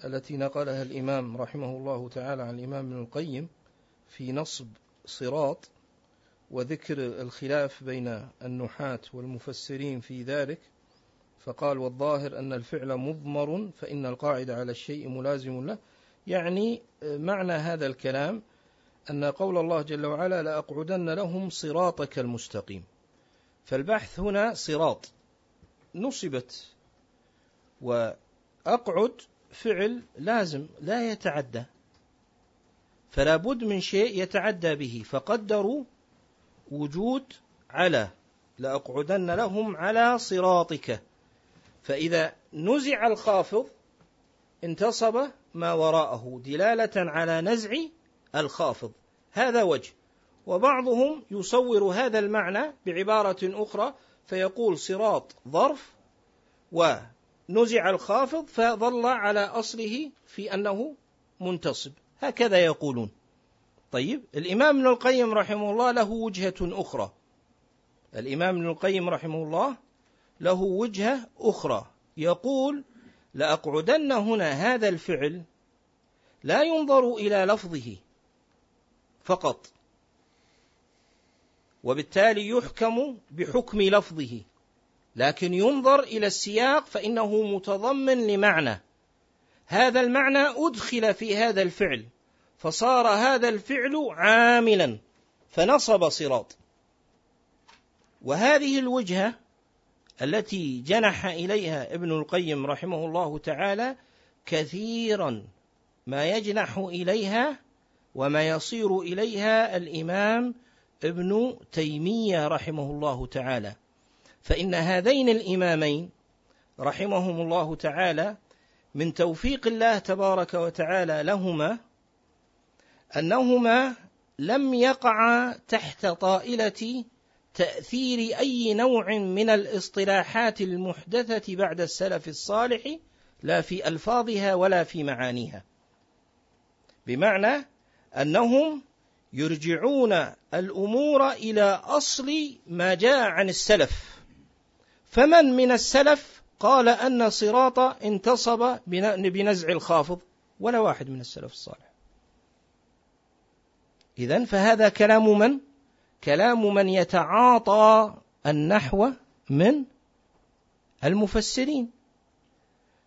التي نقلها الإمام رحمه الله تعالى عن الإمام ابن القيم في نصب صراط وذكر الخلاف بين النحاة والمفسرين في ذلك فقال والظاهر أن الفعل مضمر فإن القاعدة على الشيء ملازم له. يعني معنى هذا الكلام أن قول الله جل وعلا لأقعدن لهم صراطك المستقيم فالبحث هنا صراط. نصبت. وأقعد فعل لازم لا يتعدى. فلا بد من شيء يتعدى به. فقدروا وجود على. لأقعدن لهم على صراطك. فإذا نزع الخافض انتصب ما وراءه. دلالة على نزع الخافض. هذا وجه. وبعضهم يصور هذا المعنى بعبارة أخرى. فيقول صراط ظرف ونزع الخافض فظل على أصله في أنه منتصب. هكذا يقولون. طيب الإمام ابن القيم رحمه الله له وجهة أخرى. الإمام ابن القيم رحمه الله له وجهة أخرى. يقول لأقعدن هنا هذا الفعل لا ينظر إلى لفظه فقط. وبالتالي يحكم بحكم لفظه. لكن ينظر إلى السياق فإنه متضمن لمعنى. هذا المعنى أدخل في هذا الفعل فصار هذا الفعل عاملا فنصب صراط. وهذه الوجهة التي جنح إليها ابن القيم رحمه الله تعالى كثيرا ما يجنح إليها وما يصير إليها الإمام ابن تيمية رحمه الله تعالى. فإن هذين الإمامين رحمهم الله تعالى من توفيق الله تبارك وتعالى لهما أنهما لم يقعا تحت طائلة تأثير أي نوع من الاصطلاحات المحدثة بعد السلف الصالح لا في ألفاظها ولا في معانيها. بمعنى أنهم يرجعون الأمور إلى أصل ما جاء عن السلف. فمن من السلف قال أن صراط انتصب بنزع الخافض ولا واحد من السلف الصالح. إذا فهذا كلام من؟ كلام من يتعاطى النحو من المفسرين.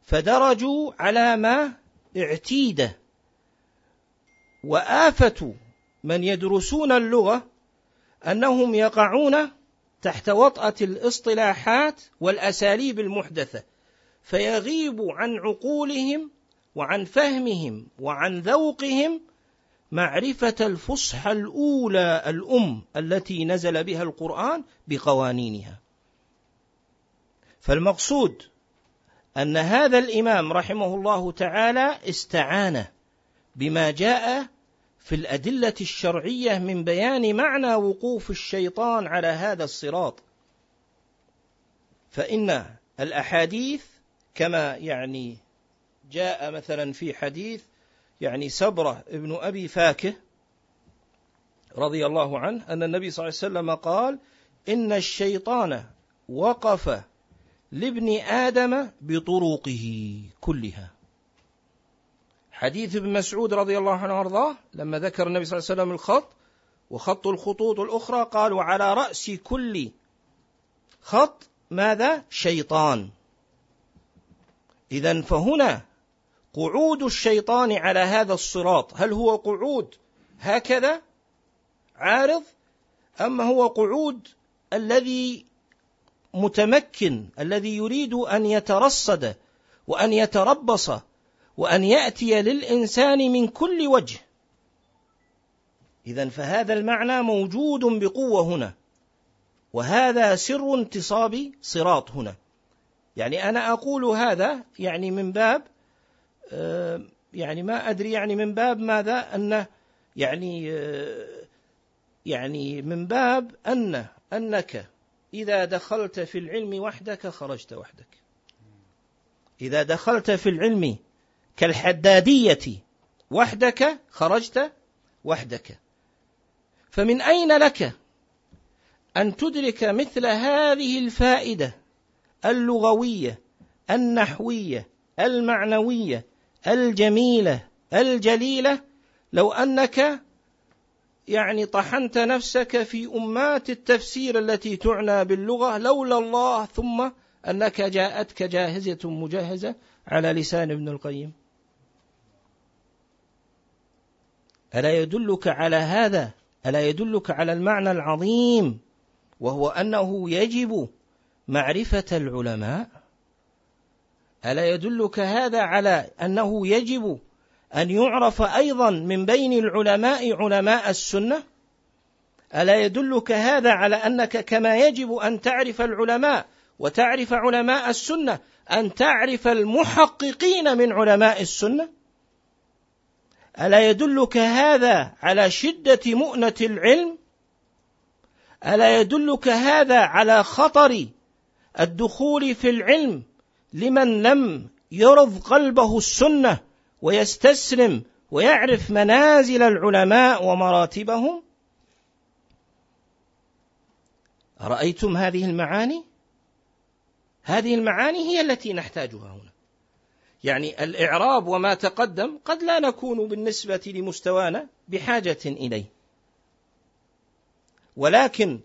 فدرجوا على ما اعتيد وآفة من يدرسون اللغة أنهم يقعون تحت وطأة الاصطلاحات والأساليب المحدثة فيغيب عن عقولهم وعن فهمهم وعن ذوقهم معرفة الفصحى الأولى الأم التي نزل بها القرآن بقوانينها. فالمقصود أن هذا الإمام رحمه الله تعالى استعان بما جاء في الأدلة الشرعية من بيان معنى وقوف الشيطان على هذا الصراط. فإن الأحاديث كما يعني جاء مثلا في حديث يعني سبرة ابن أبي فاكه رضي الله عنه أن النبي صلى الله عليه وسلم قال إن الشيطان وقف لابن آدم بطرقه كلها حديث ابن مسعود رضي الله عنه وأرضاه لما ذكر النبي صلى الله عليه وسلم الخط وخط الخطوط الأخرى قال وعلى رأس كل خط ماذا؟ شيطان. إذا فهنا قعود الشيطان على هذا الصراط. هل هو قعود هكذا؟ عارض؟ أما هو قعود الذي متمكن الذي يريد أن يترصد وأن يتربص وأن يأتي للإنسان من كل وجه. إذا فهذا المعنى موجود بقوة هنا. وهذا سر انتصاب صراط هنا. يعني أنا أقول هذا يعني من باب آه، يعني ما أدري يعني من باب ماذا؟ أن يعني آه، يعني من باب أن أنك إذا دخلت في العلم وحدك خرجت وحدك. إذا دخلت في العلم كالحدادية. وحدك خرجت وحدك. فمن أين لك أن تدرك مثل هذه الفائدة اللغوية النحوية المعنوية الجميلة الجليلة؟ لو أنك يعني طحنت نفسك في أمات التفسير التي تعنى باللغة لولا الله ثم أنك جاءتك جاهزة مجهزة على لسان ابن القيم. ألا يدلك على هذا؟ ألا يدلك على المعنى العظيم؟ وهو أنه يجب معرفة العلماء. ألا يدلك هذا على أنه يجب أن يعرف أيضا من بين العلماء علماء السنة؟ ألا يدلك هذا على أنك كما يجب أن تعرف العلماء وتعرف علماء السنة أن تعرف المحققين من علماء السنة؟ ألا يدلك هذا على شدة مؤنة العلم؟ ألا يدلك هذا على خطر الدخول في العلم لمن لم يرض قلبه السنة ويستسلم ويعرف منازل العلماء ومراتبهم؟ أرأيتم هذه المعاني؟ هذه المعاني هي التي نحتاجها هنا. يعني الإعراب وما تقدم قد لا نكون بالنسبة لمستوانا بحاجة إليه. ولكن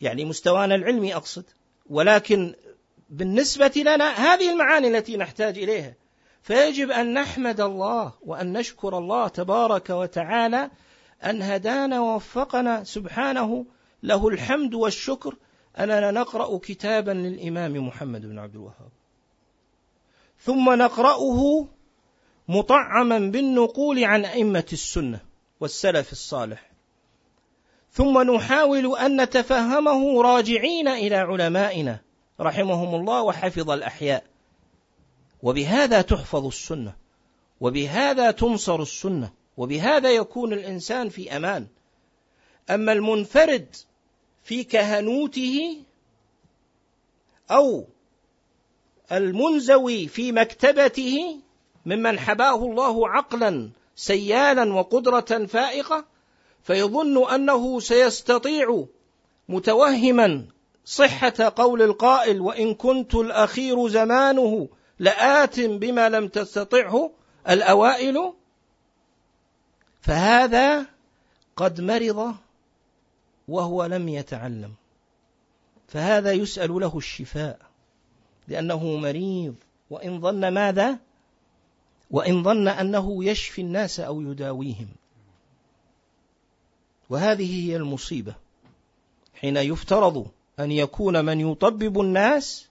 يعني مستوانا العلمي أقصد ولكن بالنسبة لنا هذه المعاني التي نحتاج إليها فيجب أن نحمد الله وأن نشكر الله تبارك وتعالى أن هدانا ووفقنا. سبحانه له الحمد والشكر. أننا نقرأ كتابا للإمام محمد بن عبد الوهاب. ثم نقرأه مطعما بالنقول عن أئمة السنة والسلف الصالح. ثم نحاول أن نتفهمه راجعين إلى علمائنا رحمهم الله وحفظ الأحياء. وبهذا تحفظ السنة وبهذا تنصر السنة وبهذا يكون الإنسان في أمان. أما المنفرد في كهنوته أو المنزوي في مكتبته ممن حباه الله عقلا سيالا وقدرة فائقة فيظن أنه سيستطيع متوهما صحة قول القائل وإن كنت الأخير زمانه لآت بما لم تستطعه الأوائل فهذا قد مرض وهو لم يتعلم فهذا يسأل له الشفاء. لأنه مريض. وإن ظن ماذا؟ وإن ظن أنه يشفي الناس أو يداويهم. وهذه هي المصيبة. حين يفترض أن يكون من يطبب الناس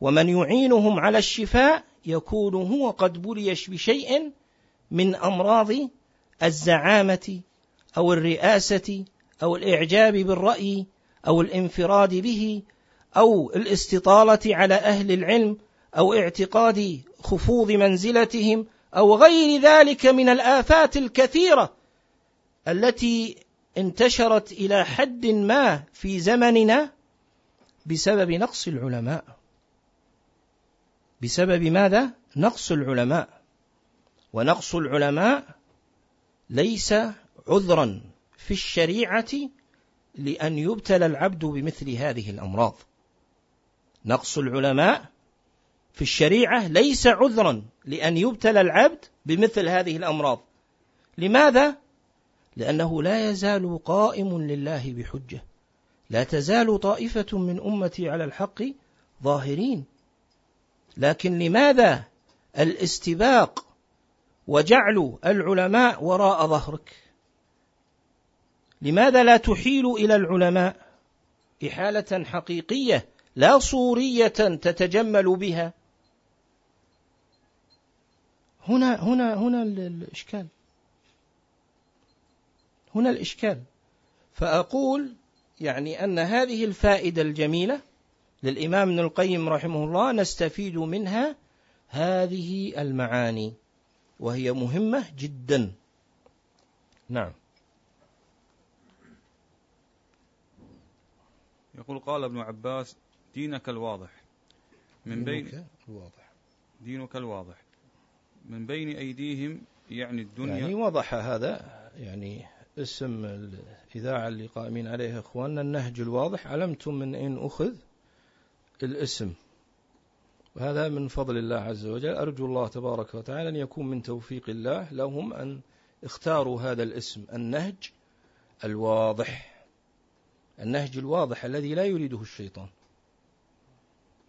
ومن يعينهم على الشفاء يكون هو قد بلي بشيء من أمراض الزعامة أو الرئاسة أو الإعجاب بالرأي أو الانفراد به أو الاستطالة على أهل العلم أو اعتقاد خفوض منزلتهم أو غير ذلك من الآفات الكثيرة التي انتشرت إلى حد ما في زمننا بسبب نقص العلماء. بسبب ماذا؟ نقص العلماء. ونقص العلماء ليس عذرا في الشريعة لأن يبتلى العبد بمثل هذه الأمراض. نقص العلماء في الشريعة ليس عذرا لأن يبتلى العبد بمثل هذه الأمراض. لماذا؟ لأنه لا يزال قائم لله بحجة. لا تزال طائفة من أمتي على الحق ظاهرين. لكن لماذا الاستباق وجعل العلماء وراء ظهرك؟ لماذا لا تحيل إلى العلماء إحالة حقيقية لا صورية تتجمل بها. هنا هنا هنا الإشكال. هنا الإشكال. فأقول يعني أن هذه الفائدة الجميلة للإمام ابن القيم رحمه الله نستفيد منها هذه المعاني وهي مهمة جدا. نعم. يقول قال ابن عباس دينك الواضح. من بين الواضح. دينك الواضح. من بين أيديهم يعني الدنيا. يعني وضح هذا يعني اسم الإذاعة اللي قائمين عليها إخواننا النهج الواضح. علمتم من أين أخذ الاسم؟ وهذا من فضل الله عز وجل. أرجو الله تبارك وتعالى أن يكون من توفيق الله لهم أن اختاروا هذا الاسم النهج الواضح. النهج الواضح الذي لا يريده الشيطان.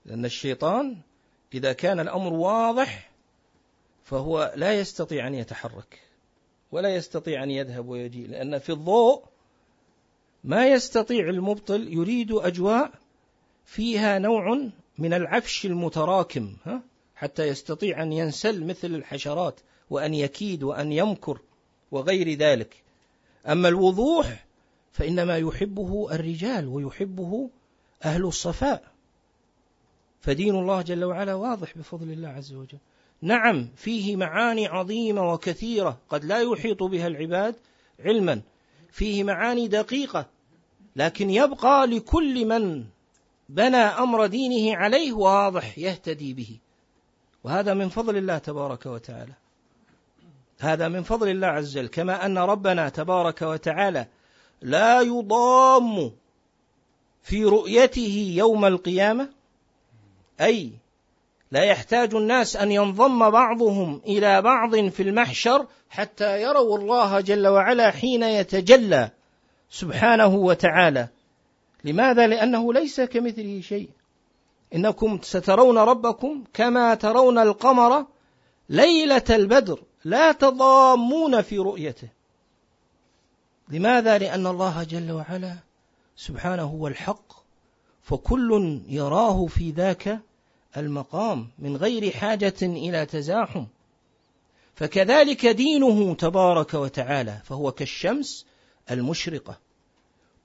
لأن الشيطان إذا كان الأمر واضح فهو لا يستطيع أن يتحرك ولا يستطيع أن يذهب ويجيء لأن في الضوء ما يستطيع المبطل يريد أجواء فيها نوع من العفش المتراكم ها؟ حتى يستطيع أن ينسل مثل الحشرات وأن يكيد وأن يمكر وغير ذلك. أما الوضوح فإنما يحبه الرجال ويحبه أهل الصفاء. فدين الله جل وعلا واضح بفضل الله عز وجل. نعم فيه معاني عظيمة وكثيرة قد لا يحيط بها العباد علما. فيه معاني دقيقة لكن يبقى لكل من بنى أمر دينه عليه واضح يهتدي به. وهذا من فضل الله تبارك وتعالى. هذا من فضل الله عز وجل كما أن ربنا تبارك وتعالى لا يضام في رؤيته يوم القيامة أي لا يحتاج الناس أن ينضم بعضهم إلى بعض في المحشر حتى يروا الله جل وعلا حين يتجلى سبحانه وتعالى لماذا؟ لأنه ليس كمثله شيء إنكم سترون ربكم كما ترون القمر ليلة البدر لا تضامون في رؤيته لماذا؟ لأن الله جل وعلا سبحانه هو الحق فكل يراه في ذاك المقام من غير حاجة إلى تزاحم. فكذلك دينه تبارك وتعالى فهو كالشمس المشرقة.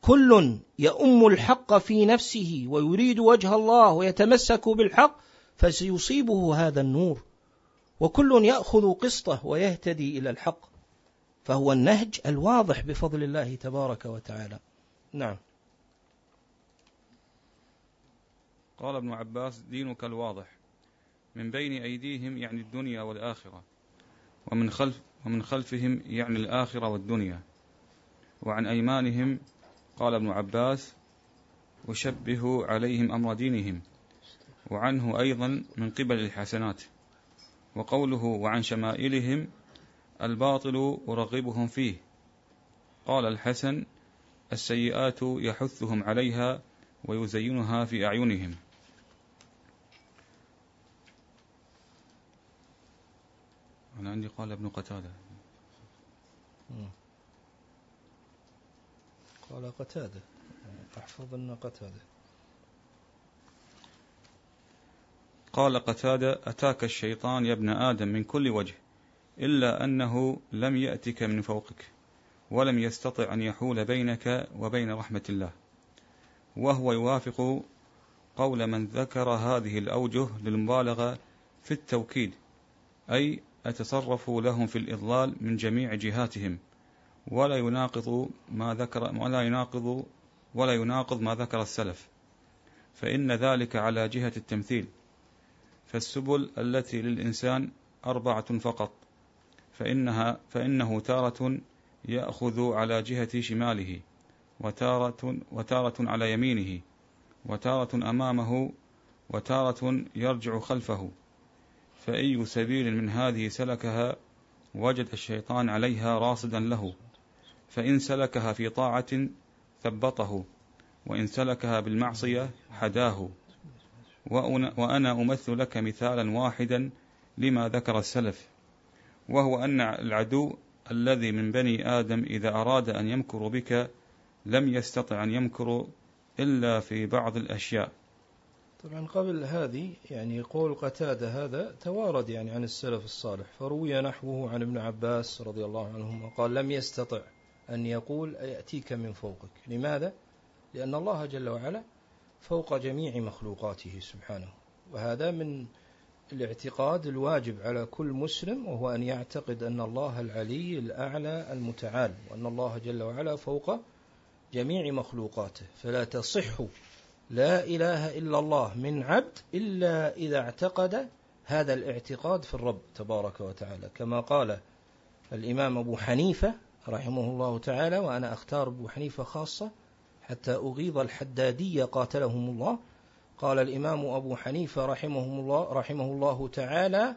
كل يؤم الحق في نفسه ويريد وجه الله ويتمسك بالحق فسيصيبه هذا النور. وكل يأخذ قسطه ويهتدي إلى الحق. فهو النهج الواضح بفضل الله تبارك وتعالى. نعم. قال ابن عباس دينك الواضح. من بين أيديهم يعني الدنيا والآخرة ومن خلف ومن خلفهم يعني الآخرة والدنيا. وعن أيمانهم قال ابن عباس أشبه عليهم أمر دينهم وعنه أيضا من قبل الحسنات. وقوله وعن شمائلهم الباطل أرغبهم فيه. قال الحسن السيئات يحثهم عليها ويزينها في أعينهم. أنا عندي قال ابن قتادة. قال قتادة. أحفظ أن قتادة. قال قتادة أتاك الشيطان يا ابن آدم من كل وجه إلا أنه لم يأتك من فوقك ولم يستطع أن يحول بينك وبين رحمة الله. وهو يوافق قول من ذكر هذه الأوجه للمبالغة في التوكيد أي أتصرف لهم في الإضلال من جميع جهاتهم ولا يناقض ما ذكر ولا يناقض ولا يناقض ما ذكر السلف. فإن ذلك على جهة التمثيل. فالسبل التي للإنسان أربعة فقط فإنها فإنه تارة يأخذ على جهة شماله وتارة, وتارة على يمينه وتارة أمامه وتارة يرجع خلفه. فأي سبيل من هذه سلكها وجد الشيطان عليها راصدا له فإن سلكها في طاعة ثبطه وإن سلكها بالمعصية حداه. وأنا أمثل لك مثالا واحدا لما ذكر السلف وهو أن العدو الذي من بني آدم إذا أراد أن يمكر بك لم يستطع أن يمكر إلا في بعض الأشياء. طبعا قبل هذه يعني قول قتادة هذا توارد يعني عن السلف الصالح فروي نحوه عن ابن عباس رضي الله عنهما قال لم يستطع أن يقول أيأتيك من فوقك لماذا؟ لأن الله جل وعلا فوق جميع مخلوقاته سبحانه وهذا من الاعتقاد الواجب على كل مسلم وهو أن يعتقد أن الله العلي الأعلى المتعال وأن الله جل وعلا فوق جميع مخلوقاته فلا تصح لا إله إلا الله من عبد إلا إذا اعتقد هذا الاعتقاد في الرب تبارك وتعالى. كما قال الإمام أبو حنيفة رحمه الله تعالى وأنا أختار أبو حنيفة خاصة حتى أغيظ الحدادية قاتلهم الله. قال الإمام أبو حنيفة رحمه الله رحمه الله تعالى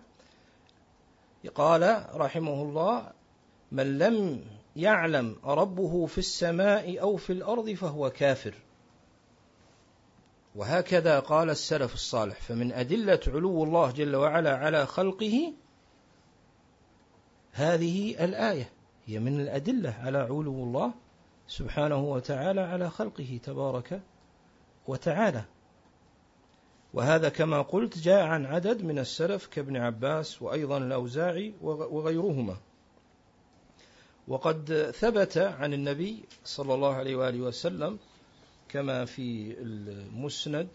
قال رحمه الله من لم يعلم ربه في السماء أو في الأرض فهو كافر. وهكذا قال السلف الصالح فمن أدلة علو الله جل وعلا على خلقه هذه الآية هي من الأدلة على علو الله سبحانه وتعالى على خلقه تبارك وتعالى. وهذا كما قلت جاء عن عدد من السلف كابن عباس وأيضا الأوزاعي وغيرهما. وقد ثبت عن النبي صلى الله عليه وآله وسلم كما في المسند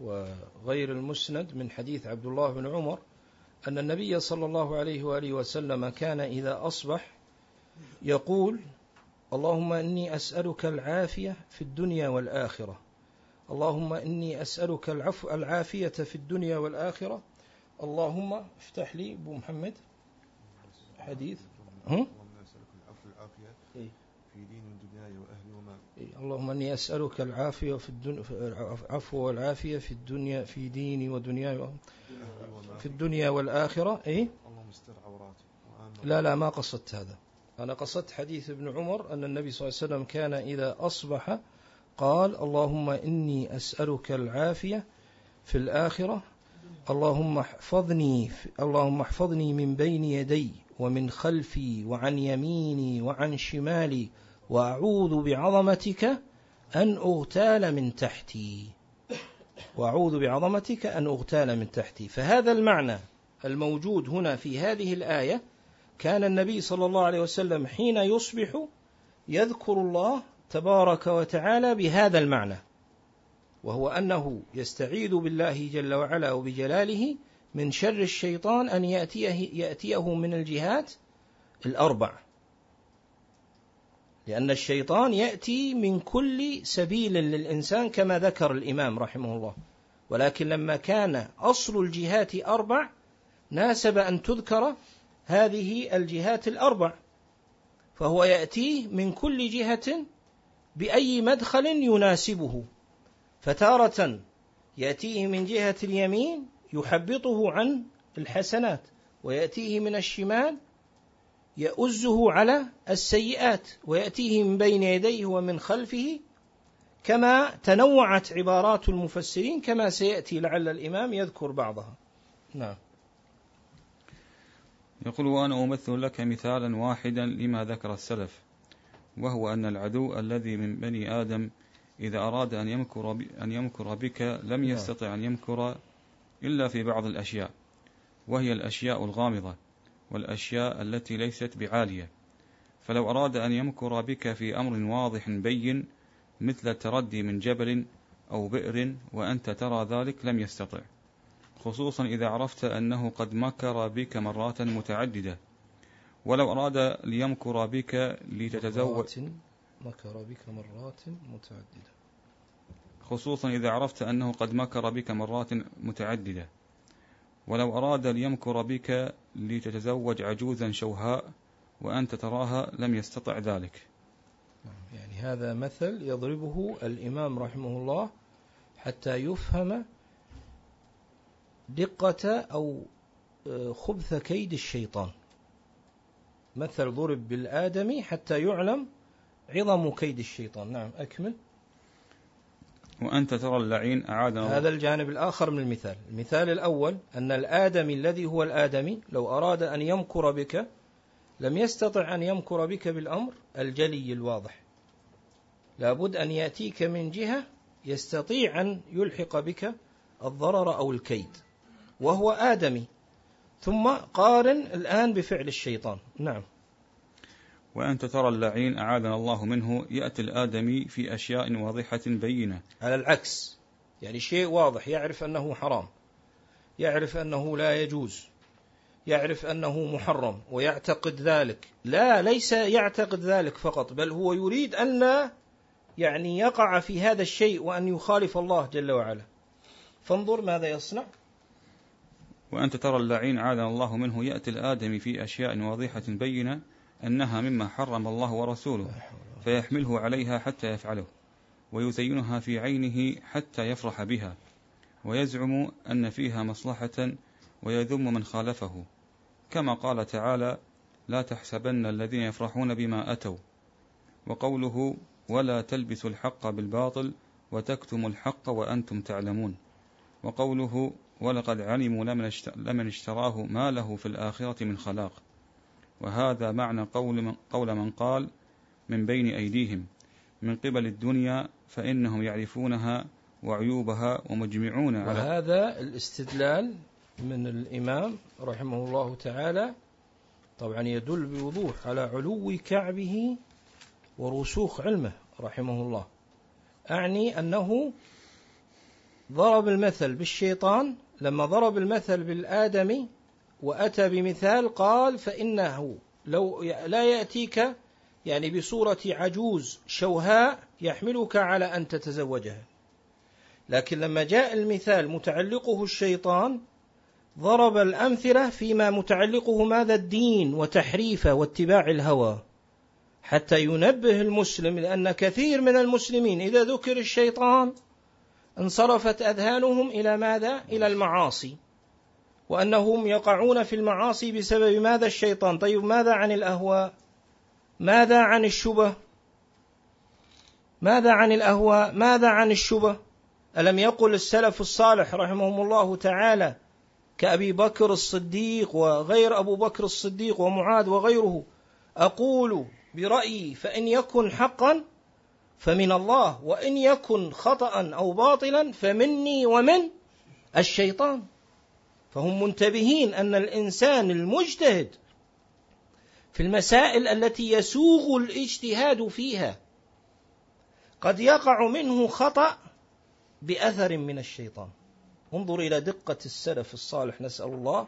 وغير المسند من حديث عبد الله بن عمر أن النبي صلى الله عليه وآله وسلم كان إذا أصبح يقول اللهم إني أسألك العافية في الدنيا والآخرة. اللهم إني أسألك العفو العافية في الدنيا والآخرة. اللهم افتح لي أبو محمد حديث. هم؟ في دين اللهم إني أسألك العافية في الدنيا العفو والعافية في الدنيا في ديني ودنياي في الدنيا والآخرة إيه؟ اللهم استر عوراتي. لا لا ما قصدت هذا. أنا قصدت حديث ابن عمر أن النبي صلى الله عليه وسلم كان إذا أصبح قال اللهم إني أسألك العافية في الآخرة. اللهم احفظني اللهم احفظني من بين يدي ومن خلفي وعن يميني وعن شمالي وأعوذ بعظمتك أن أغتال من تحتي. وأعوذ بعظمتك أن أغتال من تحتي. فهذا المعنى الموجود هنا في هذه الآية كان النبي صلى الله عليه وسلم حين يصبح يذكر الله تبارك وتعالى بهذا المعنى وهو أنه يستعيذ بالله جل وعلا وبجلاله من شر الشيطان أن يأتيه, يأتيه من الجهات الأربع. لأن الشيطان يأتي من كل سبيل للإنسان كما ذكر الإمام رحمه الله. ولكن لما كان أصل الجهات أربع ناسب أن تذكر هذه الجهات الأربع. فهو يأتيه من كل جهة بأي مدخل يناسبه. فتارة يأتيه من جهة اليمين يحبطه عن الحسنات ويأتيه من الشمال يؤزه على السيئات ويأتيه من بين يديه ومن خلفه كما تنوعت عبارات المفسرين كما سيأتي لعل الإمام يذكر بعضها. نعم. يقول وأنا أمثل لك مثالا واحدا لما ذكر السلف وهو أن العدو الذي من بني آدم إذا أراد أن يمكر, أن يمكر بك لم نعم. يستطع أن يمكر إلا في بعض الأشياء وهي الأشياء الغامضة. والأشياء التي ليست بعالية. فلو أراد أن يمكر بك في أمر واضح بين مثل التردي من جبل أو بئر وأنت ترى ذلك لم يستطع. خصوصا إذا عرفت أنه قد مكر بك مرات متعددة. ولو أراد ليمكر بك لتتزوج. مكر بك مرات متعددة. خصوصا إذا عرفت أنه قد مكر بك مرات متعددة. ولو أراد ليمكر بك لتتزوج عجوزا شوهاء وأنت تراها لم يستطع ذلك. يعني هذا مثل يضربه الإمام رحمه الله حتى يفهم دقة أو آه، خبث كيد الشيطان. مثل ضرب بالآدمي حتى يعلم عظم كيد الشيطان. نعم أكمل. وأنت ترى اللعين أعادنا هذا الجانب الآخر من المثال. المثال الأول أن الآدمي الذي هو الآدمي لو أراد أن يمكر بك لم يستطع أن يمكر بك بالأمر الجلي الواضح. لابد أن يأتيك من جهة يستطيع أن يلحق بك الضرر أو الكيد وهو آدمي. ثم قارن الآن بفعل الشيطان. نعم. وأنت ترى اللعين أعاذنا الله منه يأتي الآدمي في أشياء واضحة بينة. على العكس يعني شيء واضح يعرف أنه حرام يعرف أنه لا يجوز يعرف أنه محرم ويعتقد ذلك. لا ليس يعتقد ذلك فقط بل هو يريد أن يعني يقع في هذا الشيء وأن يخالف الله جل وعلا. فانظر ماذا يصنع. وأنت ترى اللعين عاذنا الله منه يأتي الآدمي في أشياء واضحة بينة. أنها مما حرم الله ورسوله فيحمله عليها حتى يفعله ويزينها في عينه حتى يفرح بها ويزعم أن فيها مصلحة ويذم من خالفه. كما قال تعالى لا تحسبن الذين يفرحون بما أتوا وقوله ولا تلبسوا الحق بالباطل وتكتموا الحق وأنتم تعلمون وقوله ولقد علموا لمن اشتراه ما له في الآخرة من خلاق وهذا معنى قول من, قول من قال من بين أيديهم من قبل الدنيا فإنهم يعرفونها وعيوبها ومجمعون على وهذا الاستدلال من الإمام رحمه الله تعالى طبعا يدل بوضوح على علو كعبه ورسوخ علمه رحمه الله. أعني أنه ضرب المثل بالشيطان لما ضرب المثل بالآدمي وأتى بمثال قال فإنه لو لا يأتيك يعني بصورة عجوز شوهاء يحملك على أن تتزوجها. لكن لما جاء المثال متعلقه الشيطان ضرب الأمثلة فيما متعلقه ماذا؟ الدين وتحريفه واتباع الهوى. حتى ينبه المسلم لأن كثير من المسلمين إذا ذكر الشيطان انصرفت أذهانهم إلى ماذا؟ إلى المعاصي. وأنهم يقعون في المعاصي بسبب ماذا الشيطان؟ طيب ماذا عن الأهواء؟ ماذا عن الشبه؟ ماذا عن الأهواء؟ ماذا عن الشبه؟ ألم يقل السلف الصالح رحمهم الله تعالى كأبي بكر الصديق وغير أبو بكر الصديق ومعاذ وغيره أقول برأيي فإن يكن حقا فمن الله وإن يكن خطأ أو باطلا فمني ومن الشيطان. فهم منتبهين أن الإنسان المجتهد في المسائل التي يسوغ الاجتهاد فيها قد يقع منه خطأ بأثر من الشيطان. انظر إلى دقة السلف الصالح نسأل الله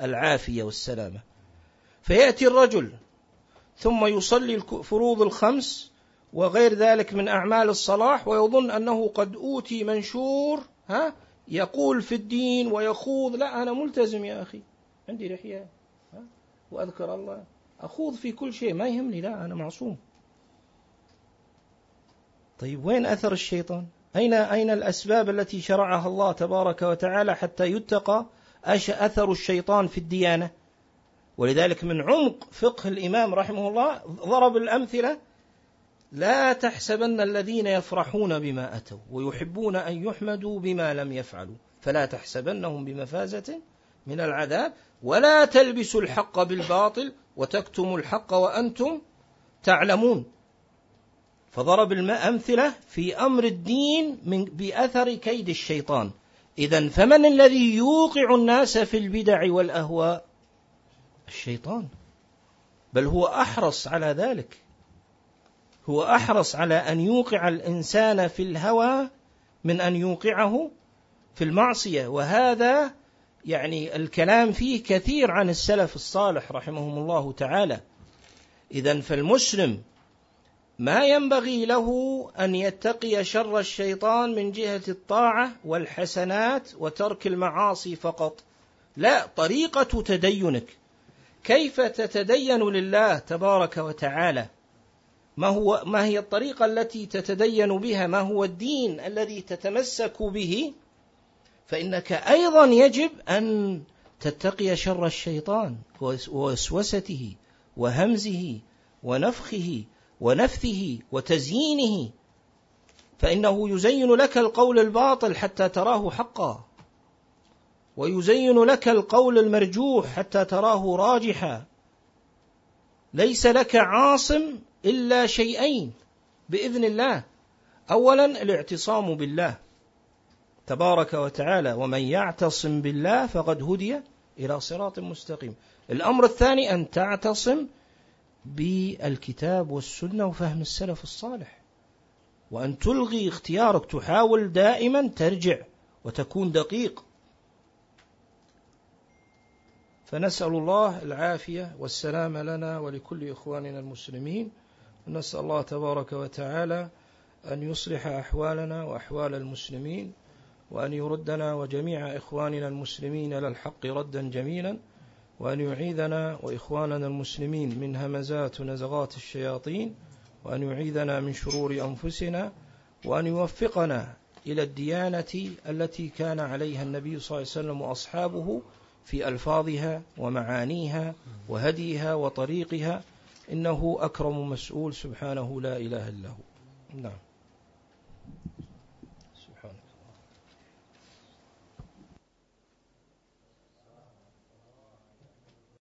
العافية والسلامة. فيأتي الرجل ثم يصلي الفروض الخمس وغير ذلك من أعمال الصلاح ويظن أنه قد أوتي منشور ها يقول في الدين ويخوض لا أنا ملتزم يا أخي. عندي لحية وأذكر الله. أخوض في كل شيء ما يهمني لا أنا معصوم. طيب وين أثر الشيطان؟ أين أين الأسباب التي شرعها الله تبارك وتعالى حتى يتقى أثر الشيطان في الديانة؟ ولذلك من عمق فقه الإمام رحمه الله ضرب الأمثلة لا تحسبن الذين يفرحون بما أتوا ويحبون أن يحمدوا بما لم يفعلوا. فلا تحسبنهم بمفازة من العذاب ولا تلبسوا الحق بالباطل وتكتموا الحق وأنتم تعلمون. فضرب الأمثلة في أمر الدين من بأثر كيد الشيطان. إذا فمن الذي يوقع الناس في البدع والأهواء؟ الشيطان. بل هو أحرص على ذلك. هو أحرص على أن يوقع الإنسان في الهوى من أن يوقعه في المعصية. وهذا يعني الكلام فيه كثير عن السلف الصالح رحمهم الله تعالى. إذا فالمسلم ما ينبغي له أن يتقي شر الشيطان من جهة الطاعة والحسنات وترك المعاصي فقط. لا طريقة تدينك. كيف تتدين لله تبارك وتعالى؟ ما هو ما هي الطريقة التي تتدين بها؟ ما هو الدين الذي تتمسك به؟ فإنك أيضا يجب أن تتقي شر الشيطان ووسوسته وهمزه ونفخه ونفثه وتزيينه. فإنه يزين لك القول الباطل حتى تراه حقا. ويزين لك القول المرجوح حتى تراه راجحا. ليس لك عاصم إلا شيئين بإذن الله. أولا الاعتصام بالله. تبارك وتعالى ومن يعتصم بالله فقد هدي إلى صراط مستقيم. الأمر الثاني أن تعتصم بالكتاب والسنة وفهم السلف الصالح. وأن تلغي اختيارك تحاول دائما ترجع وتكون دقيق. فنسأل الله العافية والسلام لنا ولكل إخواننا المسلمين. نسأل الله تبارك وتعالى أن يصلح أحوالنا وأحوال المسلمين وأن يردنا وجميع إخواننا المسلمين إلى الحق ردا جميلا وأن يعيذنا وإخواننا المسلمين من همزات ونزغات الشياطين وأن يعيذنا من شرور أنفسنا وأن يوفقنا إلى الديانة التي كان عليها النبي صلى الله عليه وسلم وأصحابه في ألفاظها ومعانيها وهديها وطريقها إنه أكرم مسؤول سبحانه لا إله إلا هو. نعم.